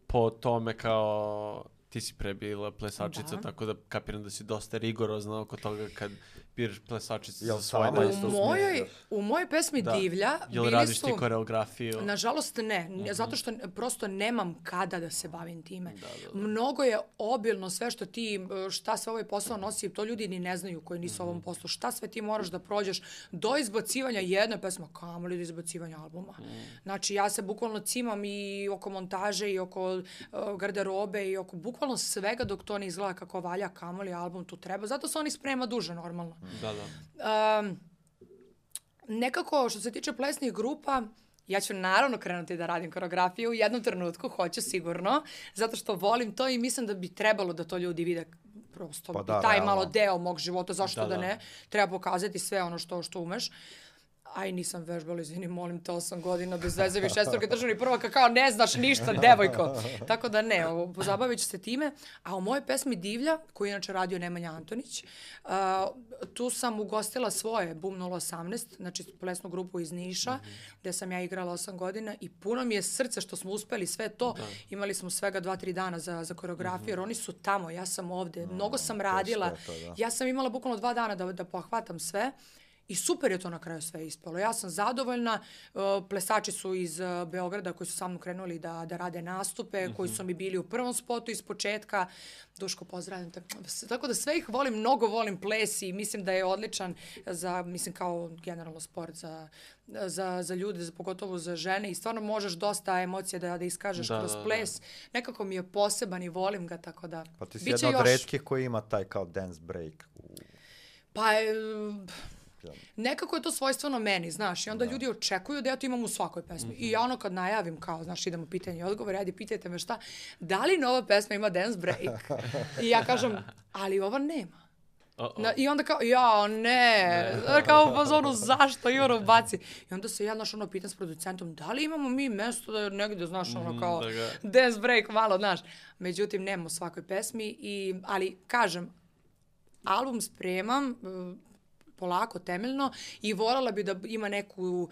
po tome kao ti si pre bila plesačica, Da. tako da kapiram da si dosta rigorozna oko toga kad biraš plesačice Jel za svoje sama U isto nastupe. mojoj, smiriš? u mojoj pesmi Da. Divlja Jel bili radiš su... ti koreografiju? Nažalost ne, Mhm. N- zato što prosto nemam kada da se bavim time. Mnogo je obilno sve što ti, šta sve ovaj posao nosi, to ljudi ni ne znaju koji nisu u Mhm. ovom poslu, šta sve ti moraš da prođeš do izbacivanja jedne pesme, kamoli do izbacivanja albuma. Mhm. Znači ja se bukvalno cimam i oko montaže i oko uh, garderobe i oko bukvalno svega dok to ne izgleda kako valja kamoli album tu treba. Zato se oni sprema duže normalno. Da, da. Um, nekako, što se tiče plesnih grupa, ja ću naravno krenuti da radim koreografiju u jednom trenutku, hoću sigurno, zato što volim to i mislim da bi trebalo da to ljudi vide prosto Pa i da, taj realno. malo deo mog života, zašto da, Da, da. ne, treba pokazati sve ono što, što umeš. Aj, nisam vežbala, izvini, molim te, osam godina bez veze, više šestorke državni prvaka, kao ne znaš ništa, devojko. Tako da ne, ovo, pozabavit ću se time. A u mojoj pesmi Divlja, koju je inače radio Nemanja Antonić, uh, tu sam ugostila svoje Boom 018, znači plesnu grupu iz Niša, gde sam ja igrala osam godina i puno mi je srce što smo uspeli sve to. Imali smo svega dva, tri dana za, za koreografiju, jer oni su tamo, ja sam ovde. Mnogo sam radila. to, da. Ja sam imala bukvalno dva dana da, da pohvatam sve. I super je to na kraju sve ispalo. Ja sam zadovoljna. Uh, plesači su iz uh, Beograda koji su sa mnom krenuli da, da rade nastupe, koji su mi bili u prvom spotu iz početka. Duško, te. S- Tako da sve ih volim, mnogo volim ples i mislim da je odličan za, mislim kao generalno sport za, za, za ljude, za, pogotovo za žene i stvarno možeš dosta emocija da, da iskažeš Da, kroz da, da. ples. Nekako mi je poseban i volim ga, tako da Pa ti si jedna od još. retkih koji ima taj kao dance break. u- Pa, e, nekako je to svojstveno meni, znaš, i onda ljudi očekuju da ja to imam u svakoj pesmi. I ja ono kad najavim, kao, znaš, idemo pitanje i odgovor, ajde, pitajte me šta, da li nova pesma ima dance break? *laughs* I ja kažem, ali ova nema. Uh-oh. Na, I onda kao, ja, ne, ne. kao u fazonu, zašto ono baci. I onda se ja, znaš, ono, pitam s producentom, da li imamo mi mesto da negde, znaš, ono, kao, da ga- dance break, malo, znaš. Međutim, nema u svakoj pesmi, i, ali, kažem, album spremam, uh, polako, temeljno, i voljela bi da ima neku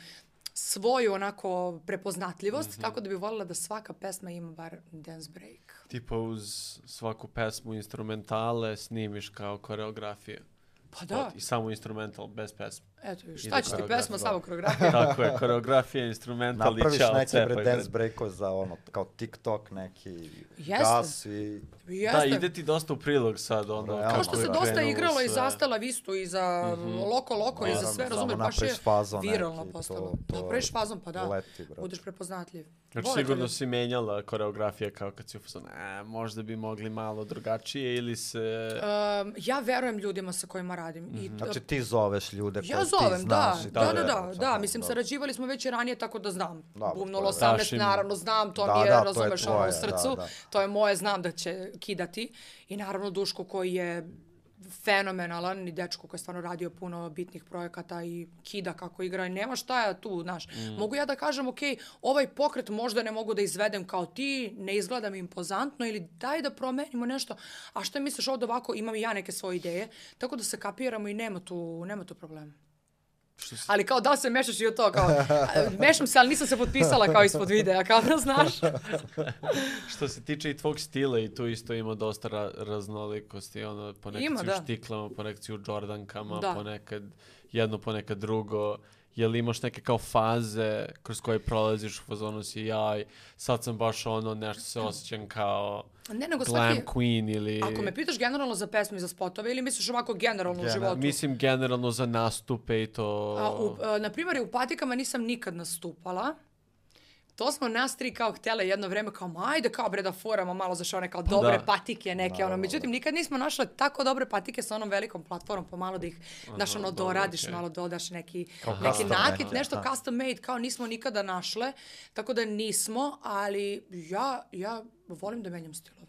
svoju onako prepoznatljivost, tako da bi voljela da svaka pesma ima bar dance break. Tipa uz svaku pesmu instrumentale snimiš kao koreografije. Pa da, I samo instrumental, bez pesme. Eto, šta će ti koreografija, pesma, samo koreografija. *laughs* Tako je, koreografija, instrumental i Napraviš čao, neke cepaj. bre dance breakove za ono, kao TikTok neki, Jeste. gas i... Jeste. Da, ide ti dosta u prilog sad, ono, Realno. kako Kao što se dosta igralo i sve. za Stella Vistu i za Loko Loko i za Naravno, sve, samo razumeš, baš je napraviš fazon viralno neki, postalo. to- to Napraviš fazon, pa da, leti, budeš prepoznatljiv. Znači, sigurno si menjala koreografije kao kad si u fazonu, e, možda bi mogli malo drugačije ili se... Um, ja verujem ljudima sa kojima radim. I, Znači ti zoveš ljude ti zovem, da, znaš. da, da, je- da, da, Aha, mislim, dobro. sarađivali smo već i ranije, tako da znam. Je- 18, Daš im- naravno znam, to Da, mi je, da, to je razumeš, ono, u srcu, da, da. to je moje, znam da će kidati. I naravno Duško koji je fenomenalan i dečko koji je stvarno radio puno bitnih projekata i kida kako igra i nema šta ja tu, znaš. Mogu ja da kažem, ok, ovaj pokret možda ne mogu da izvedem kao ti, ne izgleda mi impozantno ili daj da promenimo nešto, a šta misliš ovdje ovako, imam i ja neke svoje ideje, tako da se kapiramo i nema tu, nema tu problema. Što si- Ali kao da se mešaš i u to, kao, mešam se, ali nisam se potpisala kao ispod videa, kao da *laughs* znaš. *laughs* Što se tiče i tvog stila i tu isto ima dosta ra raznolikosti, ono, ponekad Ima, si da. u štiklama, ponekad si u Jordankama, Da. ponekad jedno, ponekad drugo. Jel imaš neke kao faze kroz koje prolaziš u fazonu si jaj, sad sam baš ono, nešto se osjećam kao Ne, nego glam svaki... queen ili... Ako me pitaš generalno za pesme i za spotove ili misliš ovako generalno u Generalno. životu? Mislim generalno za nastupe i to... A, u, a, na primjer, u patikama nisam nikad nastupala. To smo nas tri kao htjele jedno vreme kao, ajde kao bre da foramo malo za one kao dobre da. patike neke, ono. Međutim, nikad nismo našle tako dobre patike sa onom velikom platformom, pa malo da ih, znaš, ono, doradiš, okej. malo dodaš neki, Kao neki custom nakit, made, nešto aha. custom made, kao nismo nikada našle, tako da nismo, ali ja, ja volim da menjam stilove.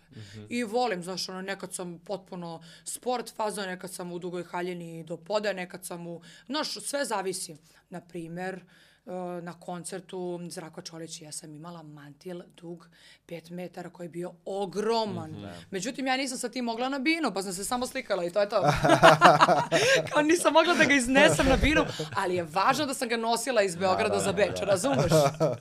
I volim, znaš, ono, nekad sam potpuno sport faza, nekad sam u dugoj haljini do poda, nekad sam u, znaš, sve zavisi. Na primer, na koncertu Zdravko Čolić ja sam imala mantil dug 5 metara koji je bio ogroman. Međutim, ja nisam sa tim mogla na binu, pa sam se samo slikala i to je to. *laughs* Kao nisam mogla da ga iznesem na binu, ali je važno da sam ga nosila iz Beograda za Beč, razumeš?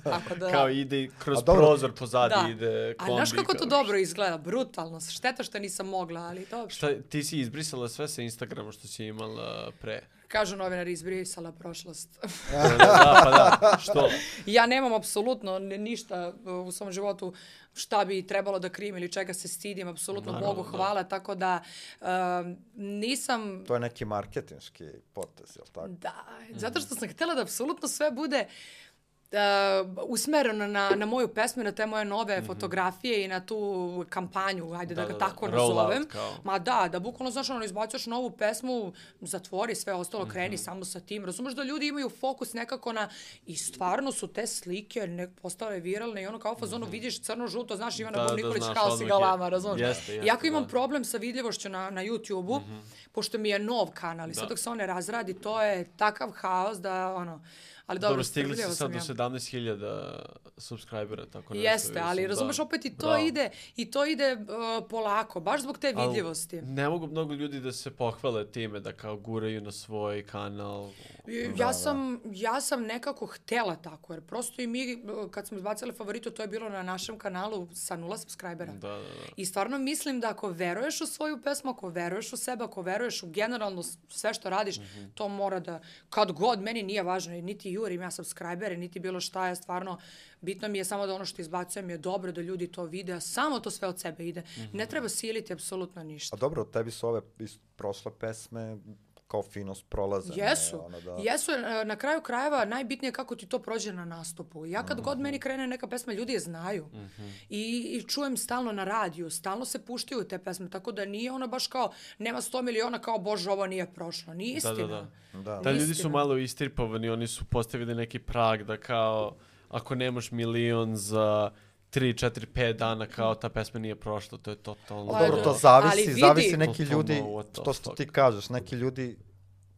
Tako da... Kao ide kroz A dobro. prozor pozadi Da. ide A kombi. znaš kako to dobro izgleda? Brutalno. Šteta što nisam mogla, ali dobro. Šta, ti si izbrisala sve sa Instagrama što si imala pre. Kažu novinari, izbrisala prošlost. *laughs* da, pa da, što? ja nemam apsolutno ni- ništa uh, u svom životu šta bi trebalo da krijem ili čega se stidim, apsolutno Naravno, Bogu da. hvala, tako da um, nisam To je neki marketinški potez, jel tako? Da, zato što sam htjela da apsolutno sve bude uh, usmereno na, na moju pesmu, na te moje nove fotografije i na tu kampanju, ajde da, Da, ga da, da. tako out nazovem. kao. Ma da, da bukvalno, znaš, ono, izbacuješ novu pesmu, zatvori sve ostalo, kreni samo sa tim. Razumeš da ljudi imaju fokus nekako na... I stvarno su te slike ne, postale viralne i ono kao fazonu vidiš crno-žuto, znaš, Ivana Da, da, da, kao si galama, razumeš? Jeste, jeste, Iako imam da. problem sa vidljivošću na, na YouTube-u, pošto mi je nov kanal i sad dok se on ne razradi, to je takav haos da, ono... Ali dobro, Dobro, stigli ste sad do ja. 17.000 subscribera, tako nešto. Jeste, ali mislim, razumeš, da. opet i to Bravo. ide, i to ide uh, polako, baš zbog te vidljivosti. Ne mogu mnogo ljudi da se pohvale time, da kao guraju na svoj kanal. I Ja sam, ja sam nekako htela tako, jer prosto i mi, uh, kad smo izbacili favoritu, to je bilo na našem kanalu sa nula subscribera. Da, da, da. I stvarno mislim da ako veruješ u svoju pesmu, ako veruješ u sebe, ako veruješ u generalno sve što radiš, Mhm. to mora da, kad god, meni nije važno, niti jurim ja subscribere, niti bilo šta je stvarno, bitno mi je samo da ono što izbacujem je dobro, da ljudi to vide, a samo to sve od sebe ide. Mhm. Ne treba siliti apsolutno ništa. A dobro, tebi su ove prošle pesme kao finost prolaze. ne, Jesu, ono da- jesu, e, na kraju krajeva najbitnije je kako ti to prođe na nastupu. Ja kad Mhm. god meni krene neka pesma, ljudi je znaju. I, I čujem stalno na radiju, stalno se puštaju te pesme, tako da nije ono baš kao, nema 100 miliona kao, bože, ovo nije prošlo. Nije istina. da, da. Da. Da, ljudi su malo istripovani, oni su postavili neki prag da kao, ako nemaš milion za 3, 4, 5 dana, kao ta pesma nije prošla, to je totalno... Pa, Dobro, to zavisi, vidi- zavisi neki Totalno, ljudi, to što ti kažeš, neki ljudi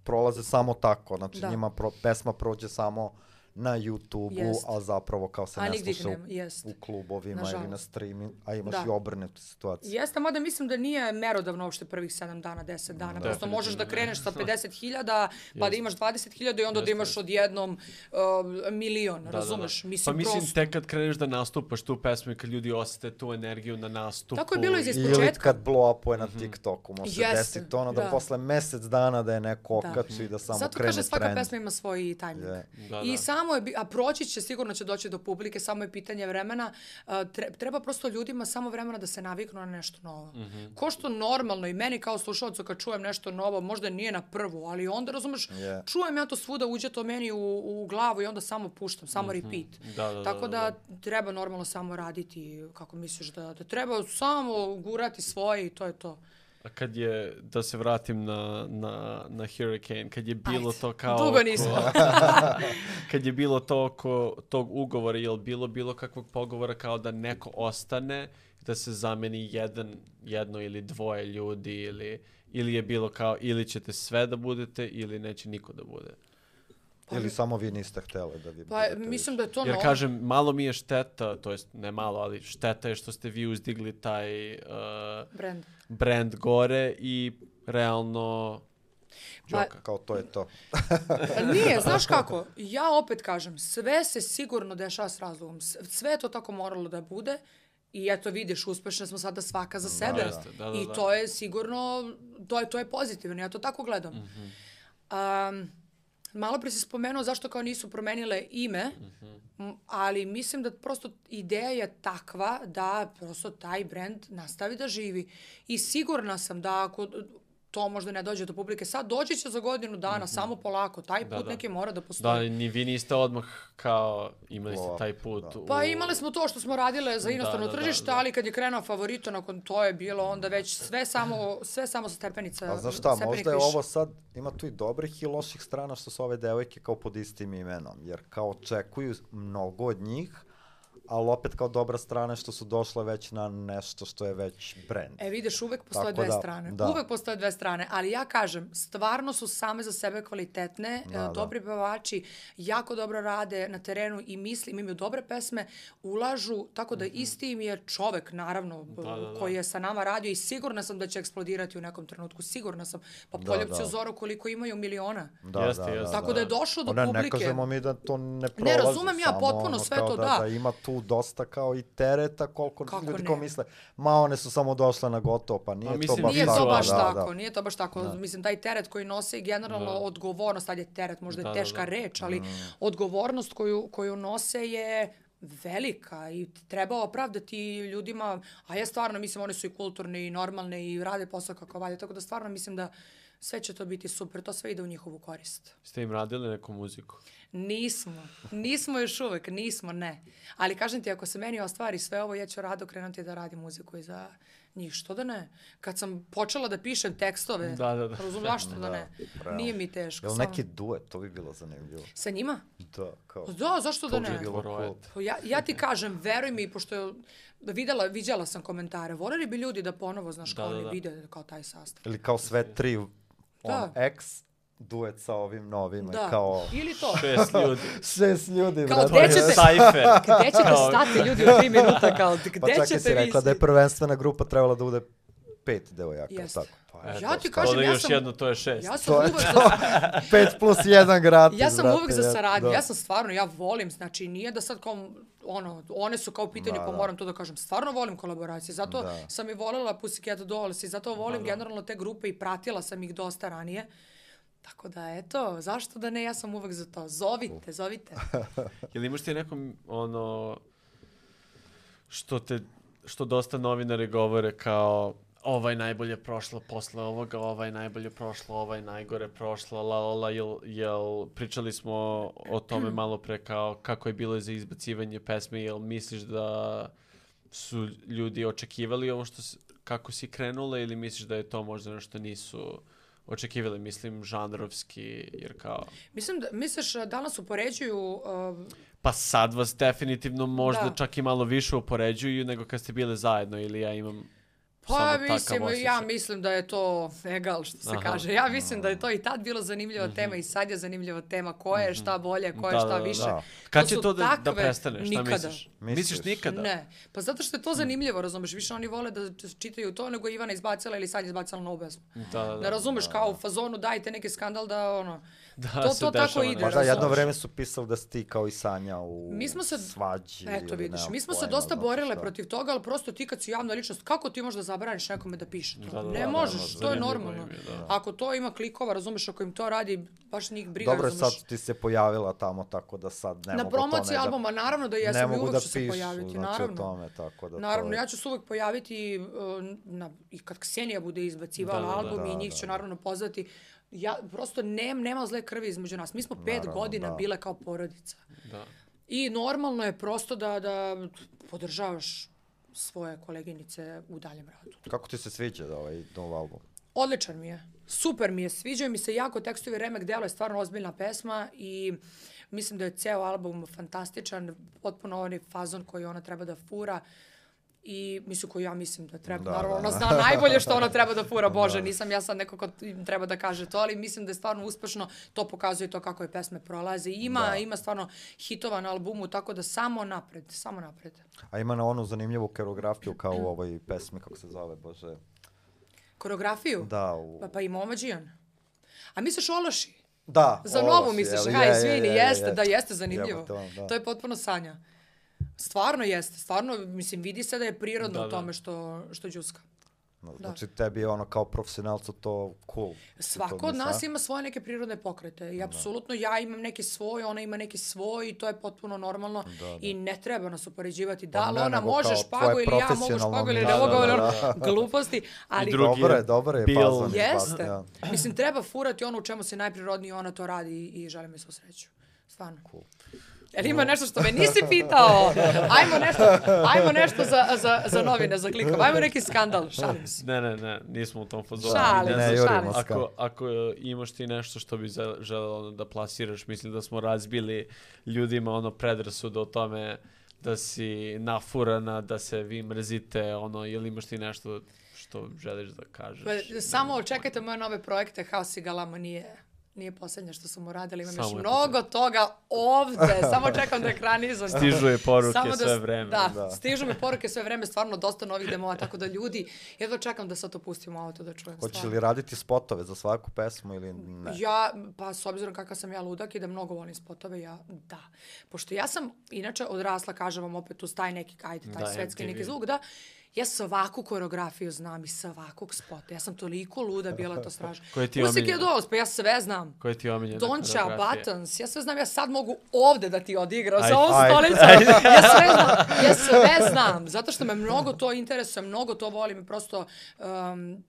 prolaze samo tako, znači Da. njima pro, pesma prođe samo na YouTube-u, Jest. a zapravo kao se A ne sluša u, nema, jest. u klubovima ili na Nažalost. streamingu, a imaš Da. i obrnutu situaciju. Jeste, mada mislim da nije merodavno uopšte prvih 7 dana, 10 dana. Prosto Definitivno možeš da ne. kreneš sa 50.000, pa da imaš 20.000 i onda da Jeste, imaš odjednom uh, milion, Da, da, da. razumeš? Mislim, pa mislim, prosto. tek kad kreneš da nastupaš tu pesmu i kad ljudi osjete tu energiju na nastupu... Tako je bilo iz Ili početka. kad blow upuje na Mhm. TikToku, može se Jeste, desiti ono da, da. posle mesec dana da je neko Da. okači i da samo Zato krene kaže svaka trend. pesma ima svoj timing. Je. Da, I da. Samo je, a proći će, sigurno će doći do publike, samo je pitanje vremena. Tre- treba prosto ljudima samo vremena da se naviknu na nešto novo. Mhm. Ko što normalno i meni kao slušalcu kad čujem nešto novo, možda nije na prvu, ali onda razumeš, Je. čujem ja to svuda, uđe to meni u, u glavu i onda samo puštam, samo repeat. Da, da, Tako da, da, treba normalno samo raditi, kako misliš da, da treba samo gurati svoje i to je to. A kad je, da se vratim na, na, na Hurricane, kad je bilo Ajde. to kao... Dugo nismo. *laughs* kad je bilo to oko tog ugovora, je li bilo bilo kakvog pogovora kao da neko ostane, da se zameni jedan, jedno ili dvoje ljudi ili, ili je bilo kao ili ćete sve da budete ili neće niko da bude. Ili samo vi niste hteli da vi Pa budete mislim da je to Jer novo. kažem, malo mi je šteta, to jest ne malo, ali šteta je što ste vi uzdigli taj uh, Brand. Brand gore i realno Pa- džoka. Kao to je to. Pa Nije, *laughs* znaš kako, ja opet kažem, sve se sigurno dešava s razlogom. Sve je to tako moralo da bude i eto vidiš, uspešne smo sada svaka za sebe. jeste, da, da, I da. to je sigurno, to je, to je pozitivno, ja to tako gledam. Mhm. Um, malo pre si spomenuo zašto kao nisu promenile ime, Mhm. m, ali mislim da prosto ideja je takva da prosto taj brand nastavi da živi. I sigurna sam da ako to možda ne dođe do publike sad, doći će za godinu dana, samo polako. Taj put Mhm. Da, da. neki mora da Da, postoji. ni vi niste odmah kao imali ste taj put. u- Pa imali smo to što smo radile za inostrano da, da, tržište, da. ali kad je krenuo favorito, nakon to je bilo onda već sve samo, sve samo sa stepenica. A znaš šta, možda je više. ovo sad, ima tu i dobrih i loših strana što su ove devojke kao pod istim imenom, jer kao očekuju mnogo od njih, ali opet kao dobra strana što su došle već na nešto što je već brand. E vidiš, uvek postoje Tako dve da, strane. da. Uvek postoje dve strane, ali ja kažem, stvarno su same za sebe kvalitetne, Da, e, da. dobri pevači, jako dobro rade na terenu i mislim, imaju dobre pesme, ulažu, tako da isti im je čovek, naravno. Da, da, da. koji je sa nama radio i sigurna sam da će eksplodirati u nekom trenutku, sigurna sam. Pa Da, Poljupci da. u Zoru koliko imaju miliona. Da, Jeste, da, jeste. da, Tako da je došlo do Ona, Ne publike. kažemo mi da to ne prolazi. razumem ja potpuno sve to, da. da. Da ima tu dosta kao i tereta, koliko Kako ljudi ne? kao misle, ma one su samo došle na gotovo, pa nije to mislim, baš Nije tako. to baš da, tako, Da. nije to baš tako. Mislim, taj teret koji nose i generalno Da. odgovornost, sad je teret, možda Da, je da, teška da. reč, ali Mm. odgovornost koju, koju nose je velika i treba opravdati ljudima, a ja stvarno mislim oni su i kulturni i normalni i rade posao kako valje, tako da stvarno mislim da sve će to biti super, to sve ide u njihovu korist. Ste im radili neku muziku? Nismo, nismo još uvek, nismo, ne. Ali kažem ti, ako se meni ostvari sve ovo, ja ću rado krenuti da radim muziku i za njih, što da ne. Kad sam počela da pišem tekstove, Da, da, da. razumem, zašto da ne. realno. Nije mi teško. Jel samo- neki duet, to bi bilo zanimljivo. Sa njima? Da, kao. Pa Da, zašto da To bi ne? bilo cool. Pa Ja, ja ti kažem, veruj mi, pošto je videla, viđala sam komentare, voljeli bi ljudi da ponovo, znaš, Da, kao da, oni da. vide kao taj sastav. Ili kao sve tri, on, Da. ex, duet sa ovim novima, Da. kao Ili to. Šest ljudi. *laughs* šest ljudi, Kao brate. gde ćete- sajfer. *laughs* Gde ćete Kao- stati ljudi u tri minuta, kao gde Pa čak ćete si vi rekla da je prvenstvena grupa trebala da bude pet devojaka, jel Jeste. tako? Pa, Eto, Ja ti kažem, ja još sam- jedno, to je šest. Ja sam To uvek za, *laughs* Pet plus jedan gratis, ja sam brate, uvek za saradnju. da. Ja sam stvarno, ja volim, znači nije da sad kao, ono, one su kao u pitanju, Da, pa da. moram to da kažem. Stvarno volim kolaboracije. Zato Da. sam i voljela Pussycat Dolls i zato volim da. generalno te grupe i pratila sam ih dosta ranije. Tako da, eto, zašto da ne, ja sam uvek za to. Zovite, zovite. *laughs* Jel imaš ti neko, ono, što te, što dosta novinari govore kao, ovaj najbolje prošlo posle ovoga, ovaj najbolje prošlo, ovaj najgore prošlo, la la la, jel, jel pričali smo o tome malo pre kao kako je bilo za izbacivanje pesme, jel misliš da su ljudi očekivali ovo što kako si krenula ili misliš da je to možda nešto nisu očekivali, mislim, žanrovski, jer kao... Mislim da, misliš da nas upoređuju uh, Pa sad vas definitivno možda Da. čak i malo više upoređuju nego kad ste bile zajedno ili ja imam Pa mislim, ja mislim da je to egal što se Aha. kaže. Ja mislim da je to i tad bilo zanimljiva tema i sad je zanimljiva tema. Ko je šta bolje, ko je Da, šta da, da, više. da. Kad će to da, da prestane? Šta nikada. misliš? Misliš nikada? Ne, pa zato što je to zanimljivo, razumeš, više oni vole da čitaju to nego Ivana izbacila ili sad je izbacila novu pesmu. Da, da, Ne razumeš, kao u fazonu dajte neki skandal da ono... *laughs* Da, to- se to tako ide. Pa da, jedno vreme su pisali da si ti kao i Sanja u Mi smo se- svađi. Eto vidiš, mi smo se dosta borile šta. protiv toga, ali prosto ti kad si javna ličnost, kako ti možeš da zabraniš nekome da piše to? Da, da, ne da, možeš, naravno, to je normalno. je, da. Ako to ima klikova, razumeš, ako im to radi, baš njih briga, Dobro razumeš. sad ti se pojavila tamo, tako da sad ne Na mogu to promociji ne da... albuma, naravno da jesam i uvek da ću se pojaviti, znači naravno. o tome, tako da Naravno, ja ću se uvek pojaviti uh, na, i kad Ksenija bude izbacivala Da, da, da. album Da, i njih da, ću da. naravno pozvati. Ja, prosto nem, nema zle krvi između nas. Mi smo pet Naravno, godina da. bile kao porodica. Da. I normalno je prosto da, da podržavaš svoje koleginice u daljem radu. Kako ti se sviđa da ovaj nov album? Odličan mi je. Super mi je. Sviđaju mi se jako tekstovi Remek Delo je stvarno ozbiljna pesma i mislim da je ceo album fantastičan. Potpuno onaj fazon koji ona treba da fura i mislim koji ja mislim da treba. Da, Naravno, da. ona zna najbolje što ona treba da fura. *laughs* Bože, nisam ja sad neko ko treba da kaže to, ali mislim da je stvarno uspešno. To pokazuje to kako je pesme prolaze. Ima, Da. ima stvarno hitova na albumu, tako da samo napred, samo napred. A ima na onu zanimljivu koreografiju kao u ovoj pesmi, kako se zove, bože. Koreografiju? Da, u... Pa, pa i Momađijan. A misliš Ološi? Da, Za ovo novu misliš, Je, je, izvini, je, jeste, je. da jeste zanimljivo. Jebote, ono, da. To je potpuno sanja. Stvarno jeste, stvarno, mislim, vidi se da je prirodno Da, u da. tome što, što džuska. Znači, tebi je ono kao profesionalcu to cool. Svako To od nas ima svoje neke prirodne pokrete i apsolutno ja imam neki svoj, ona ima neki svoj i to je potpuno normalno i ne treba nas upoređivati. Da Pa li ne, ona može špagu ili ja mogu špagu ili ne mogu, ono, da. gluposti, ali drugi Dobro je je, dobro je bil- fazon. Jeste. Ja. Mislim, treba furati ono u čemu se najprirodnije ona to radi i, i želim joj svu sreću. Stvarno. Cool. Jel ima nešto što me nisi pitao? Ajmo nešto, ajmo nešto za, za, za novine, za klikove. Ajmo neki skandal, šalim se. Ne, ne, ne, nismo u tom fazonu. Šalim se, šalim se. Ako, ako e, imaš ti nešto što bi želeo da plasiraš, mislim da smo razbili ljudima ono predrasude o tome da si nafurana, da se vi mrzite, ono, ili imaš ti nešto što želiš da kažeš? Pa, samo čekajte moje nove projekte, Haos i Galama nije nije poslednje što sam uradila, imam Samo još mnogo toga ovde, samo čekam da ekranizujem. Stižu je poruke Samo da, sve vreme. Da, Da. stižu mi poruke sve vreme, stvarno dosta novih demova, tako da ljudi, jedva čekam da sad to pustim u auto da čujem. Hoćeš stvarno. li raditi spotove za svaku pesmu ili ne? Ja, pa s obzirom kakav sam ja ludak i da mnogo volim spotove, ja da. Pošto ja sam, inače, odrasla, kažem vam opet, uz taj neki, ajde, taj Da, svetski MTV. neki zvuk, da, ja svaku koreografiju znam i svakog spota. Ja sam toliko luda bila, to strašno. Koje ti je omiljena? Dolls, pa ja sve znam. Koje ti je omiljena koreografija? Buttons, ja sve znam, ja sad mogu ovde da ti odigram, za ovom stolicom. Ja sve znam, ja sve znam, zato što me mnogo to interesuje, mnogo to volim prosto, um,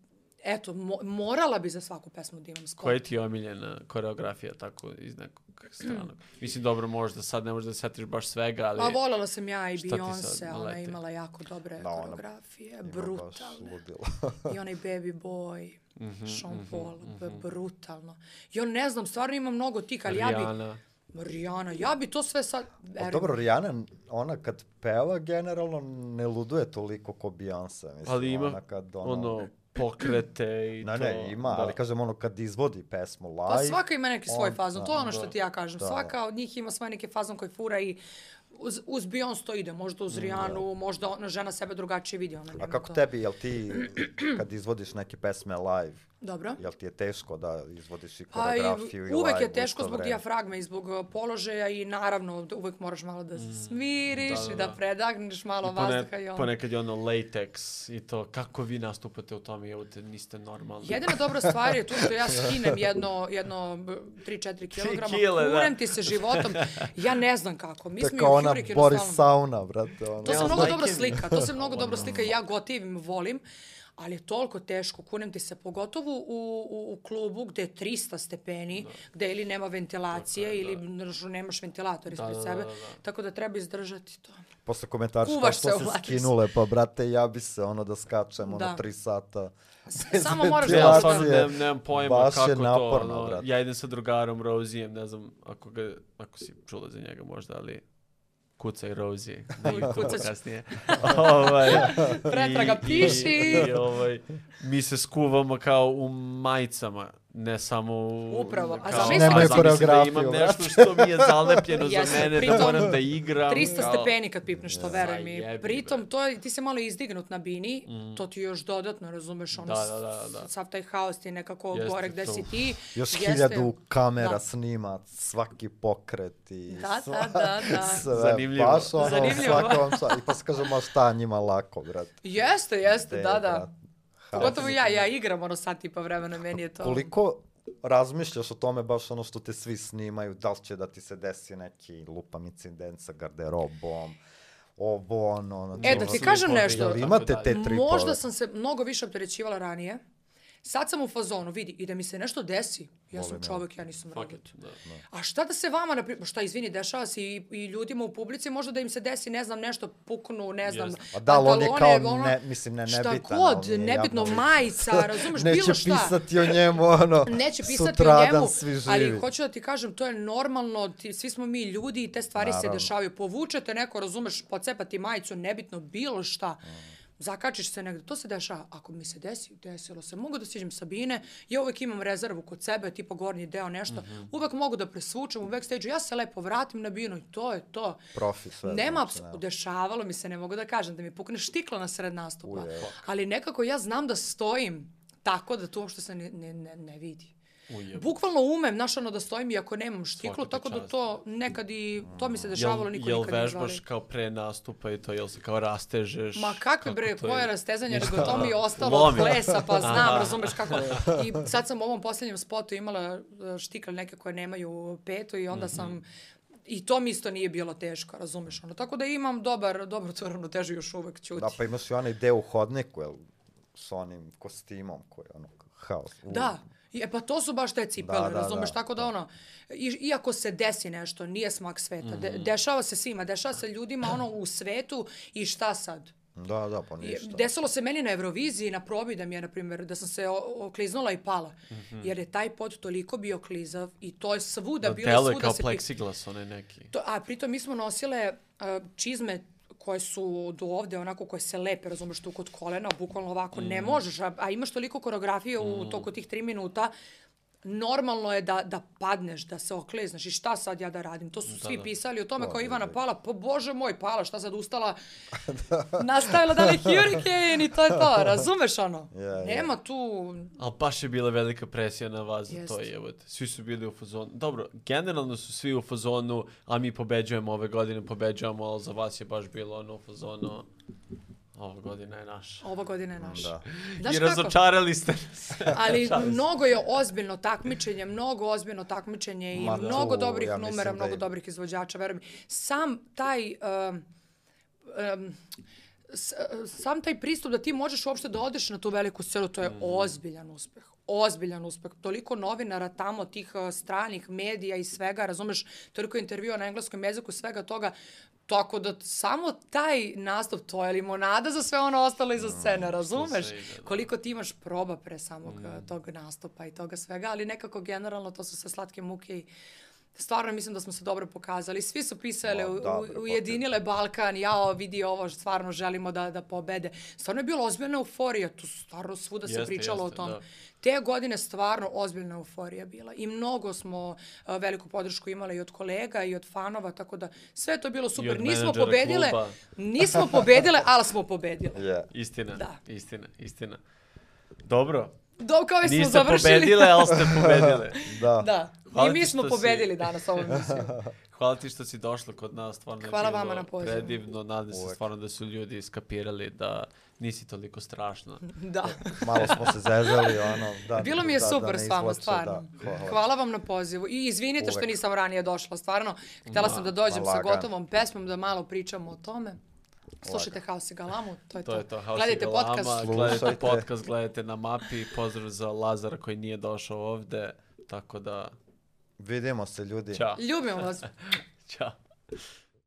eto, mo morala bi za svaku pesmu da imam spot. Koja ti je omiljena koreografija tako iz nekog stranog? *clears throat* Mislim, dobro, možda sad ne možeš da se setiš baš svega, ali... Pa volela sam ja i Beyoncé, ona je imala jako dobre Da, koreografije, brutalne. I onaj Baby Boy, Mhm, Sean Paul, b- brutalno. I on ne znam, stvarno ima mnogo tih, ali ja bi... Rihanna. Rihanna, ja bi to sve sad... Verujem. dobro, Rihanna, ona kad peva generalno ne luduje toliko ko Beyoncé. Mislim, Ali ima ona kad ono... ono, pokrete i Ne, to. ne, ima, da. ali kažem ono kad izvodi pesmu live... Pa svaka ima neki svoj on- fazon, to je ono što da, ti ja kažem. da. Svaka od njih ima svoj neki fazon koji fura i uz, uz Beyoncé to ide, možda uz Rihannu, možda ona žena sebe drugačije vidi. Ona A kako to. tebi, jel ti kad izvodiš neke pesme live, Dobro. jel ti je teško da izvodiš i Pa koreografiju i i uvek je teško zbog vreme? dijafragme i zbog uh, položaja i naravno da uvek moraš malo da se smiriš Da, da, i da da. predagneš malo I pone, vazduha i ono. ponekad je ono latex i to, kako vi nastupate u tome, evo te, niste normalni. Jedina dobra stvar je tu što ja *laughs* skinem jedno, jedno b- 3-4 kilograma, kile, da. kurem ti se životom. Ja ne znam kako. Mi je u ona Boris Sauna, brate. Ono. To se mnogo dobro slika, to se mnogo *laughs* dobro slika i ja gotivim, volim. Ali je toliko teško, kunem ti se, pogotovo u, u, u klubu gde je 300 stepeni, gde ili nema ventilacije ili znaš, nemaš ventilator ispred da, sebe, da, da. tako da treba izdržati to. Posle se, što se skinule, pa brate, ja bi se ono da skačem ono Da. tri sata. S- Samo moraš Ja da... stvarno nemam, nemam pojma baš je kako to, naporno, ono, brate. ja idem sa drugarom Rozijem, ne znam ako, ga, ako si čula za njega možda, ali kucaj Rozi *laughs* Kucat ću. kasnije. *laughs* ovaj, Pretraga, piši. I, i, ovaj, mi se skuvamo kao u majicama, ne samo. Upravo, a kao- zamisli- Nemaju da imam nešto što mi je zalepljeno za mene, da pritom moram da igram. 300 kao- stepeni kad pipneš, to veruj mi. Zajebi, Pritom, to je, ti se malo izdignut na bini, to ti još dodatno, razumeš, ono, Da, da, da, da. sav taj haos ti nekako Jeste gore gde to. si ti. Još Jeste- hiljadu kamera Da. snima svaki pokret i Da, sva- da, da, da. *laughs* sve, Zanimljivo. baš ono, Zanimljivo. svakom, sva, i pa se kaže, ma šta njima lako, brate. Jeste, jeste, Te, da, da. brate. Pogotovo ja, ja igram ono sat i pa vremena, meni je to... Koliko razmišljaš o tome baš ono što te svi snimaju, da li će da ti se desi neki lupam incident sa garderobom, ovo, ono, znači, E, da ono, ti kažem nešto. Imate te tripove? Možda sam se mnogo više opterećivala ranije. Sad sam u fazonu, vidi, i da mi se nešto desi, ja sam Volim, ja. čovjek, ja nisam robot. it, da. A šta da se vama, napri- šta izvini, dešava se i, i ljudima u publici, možda da im se desi, ne znam, nešto puknu, ne znam, Jeste. A da, ali on je kao ono, ne- mislim, ne šta nebitan, god, ali mi je nebitno, javno- majica, razumeš, Neće bilo šta. pisati o njemu, ono, Neće pisati o sutradan njemu, svi živi. ali hoću da ti kažem, to je normalno, ti, svi smo mi ljudi i te stvari se Naravno. dešavaju. Povučete neko, razumeš, pocepati majicu, nebitno, bilo šta. Zakačiš se negde, to se dešava. Ako mi se desi, desilo se. Mogu da siđem sa bine, ja uvek imam rezervu kod sebe, tipa gornji deo, nešto. Uvek mogu da presvučem u backstage ja se lepo vratim na binu i to je to. Profi sve. Nema, znači, apsu- dešavalo mi se, ne mogu da kažem, da mi pukne štikla na sred nastupa. Uje. Ali nekako ja znam da stojim tako da to uopšte se ne, ne, ne, ne vidi. Ujebo. Bukvalno umem, znaš, ono da stojim iako nemam štiklu, tako da to nekad i, to mi se dešavalo, niko jel nikad ne vežbaš zvali. kao pre nastupa i to, jel se kao rastežeš? Ma kakve bre, koje je? rastezanje, Ništa. *laughs* nego to mi je ostalo od plesa, pa znam, Aha. razumeš kako. *laughs* I sad sam u ovom posljednjem spotu imala e, štikle neke koje nemaju petu i onda sam I to mi isto nije bilo teško, razumeš ono. Tako da imam dobar, dobro tu ravnotežu još uvek ćuti. Da, pa imaš i onaj deo u hodniku, jel, s onim kostimom koji je ono, haos. U, Da. I, E pa to su baš te cipele, Da, da, razumeš? da, Tako da ono, i, iako se desi nešto, nije smak sveta. De, Mhm. dešava se svima, dešava se ljudima ono u svetu i šta sad? Da, da, pa ništa. Desilo se meni na Euroviziji, na probi da mi je, na primjer, da sam se okliznula i pala. Mhm. Jer je taj pod toliko bio klizav i to je svuda Da bilo, svuda kao se... pi- pleksiglas, onaj neki. To, a pritom mi smo nosile uh, čizme koje su do ovde, onako koje se lepe, razumeš, tu kod kolena, bukvalno ovako, Mm. ne možeš, a, a imaš toliko koreografije u toku tih tri minuta, normalno je da, da padneš, da se oklezneš i šta sad ja da radim? To su svi da. pisali o tome kao da, Ivana da. pala, pa bože moj, pala, šta sad ustala, *laughs* nastavila dalje Hurricane i to je to, razumeš ono? Ja, ja. Nema tu, Ali baš je bila velika presija na vas za to Jeste. je. Svi su bili u fazonu. Dobro, generalno su svi u fazonu, a mi pobeđujemo ove godine, pobeđujemo, ali za vas je baš bilo ono u fazonu. Ova godina je naša. ova godina je naša. Da. Znaš I kako? razočarali ste nas. *laughs* Ali mnogo je ozbiljno takmičenje, mnogo ozbiljno takmičenje i Ma mnogo tu, dobrih ja numera, da mnogo je- dobrih izvođača, verujem. Sam taj... Um, um, sam taj pristup da ti možeš uopšte da odeš na tu veliku scenu, to je Mhm. ozbiljan uspeh. Ozbiljan uspeh. Toliko novinara tamo, tih stranih medija i svega, razumeš, toliko intervjua na engleskom jeziku, svega toga. Tako da samo taj nastup, to je limonada za sve ono ostalo iza scene, razumeš? ide, da. Koliko ti imaš proba pre samog mm. tog nastupa i toga svega, ali nekako generalno to su sve slatke muke i stvarno mislim da smo se dobro pokazali. Svi su pisali, O, u, dobro, ujedinile Balkan, jao, vidi ovo, stvarno želimo da, da pobede. Stvarno je bilo ozbiljna euforija, tu stvarno svuda se Jeste, pričalo jeste, o tom. da. Te godine stvarno ozbiljna euforija bila i mnogo smo uh, veliku podršku imali i od kolega i od fanova, tako da sve je to bilo super. od Nismo pobedile, kluba. nismo *laughs* pobedile, ali smo pobedile. Je. Istina, Da. istina, istina. Dobro, Do, kao mi smo niste završili. pobedile, ali ste *laughs* pobedile. Da. Da, Hvala i mi smo što si- pobedili danas ovu emisiju. *laughs* Hvala ti što si došla kod nas, stvarno je Hvala bilo vama na pozivu. predivno. Nadam se Uvek. stvarno da su ljudi skapirali da nisi toliko strašna. *laughs* Da. Malo smo se zezali, ono, da. *laughs* Bilo mi je da, super da s vama, izvuče, stvarno. Da, hvala. Hvala vam na pozivu. I izvinite što Uvek. nisam ranije došla, stvarno. Htela sam da dođem ma sa gotovom pesmom, da malo pričamo o tome. Slušajte Haos i Galamu, to je to. To je to, House Gledajte Galama, podcast. gledajte podcast, gledajte na mapi, pozdrav za Lazara koji nije došao ovde, tako da, Vidimo se ljudi. ćao, Ljubimo vas. *laughs* ćao.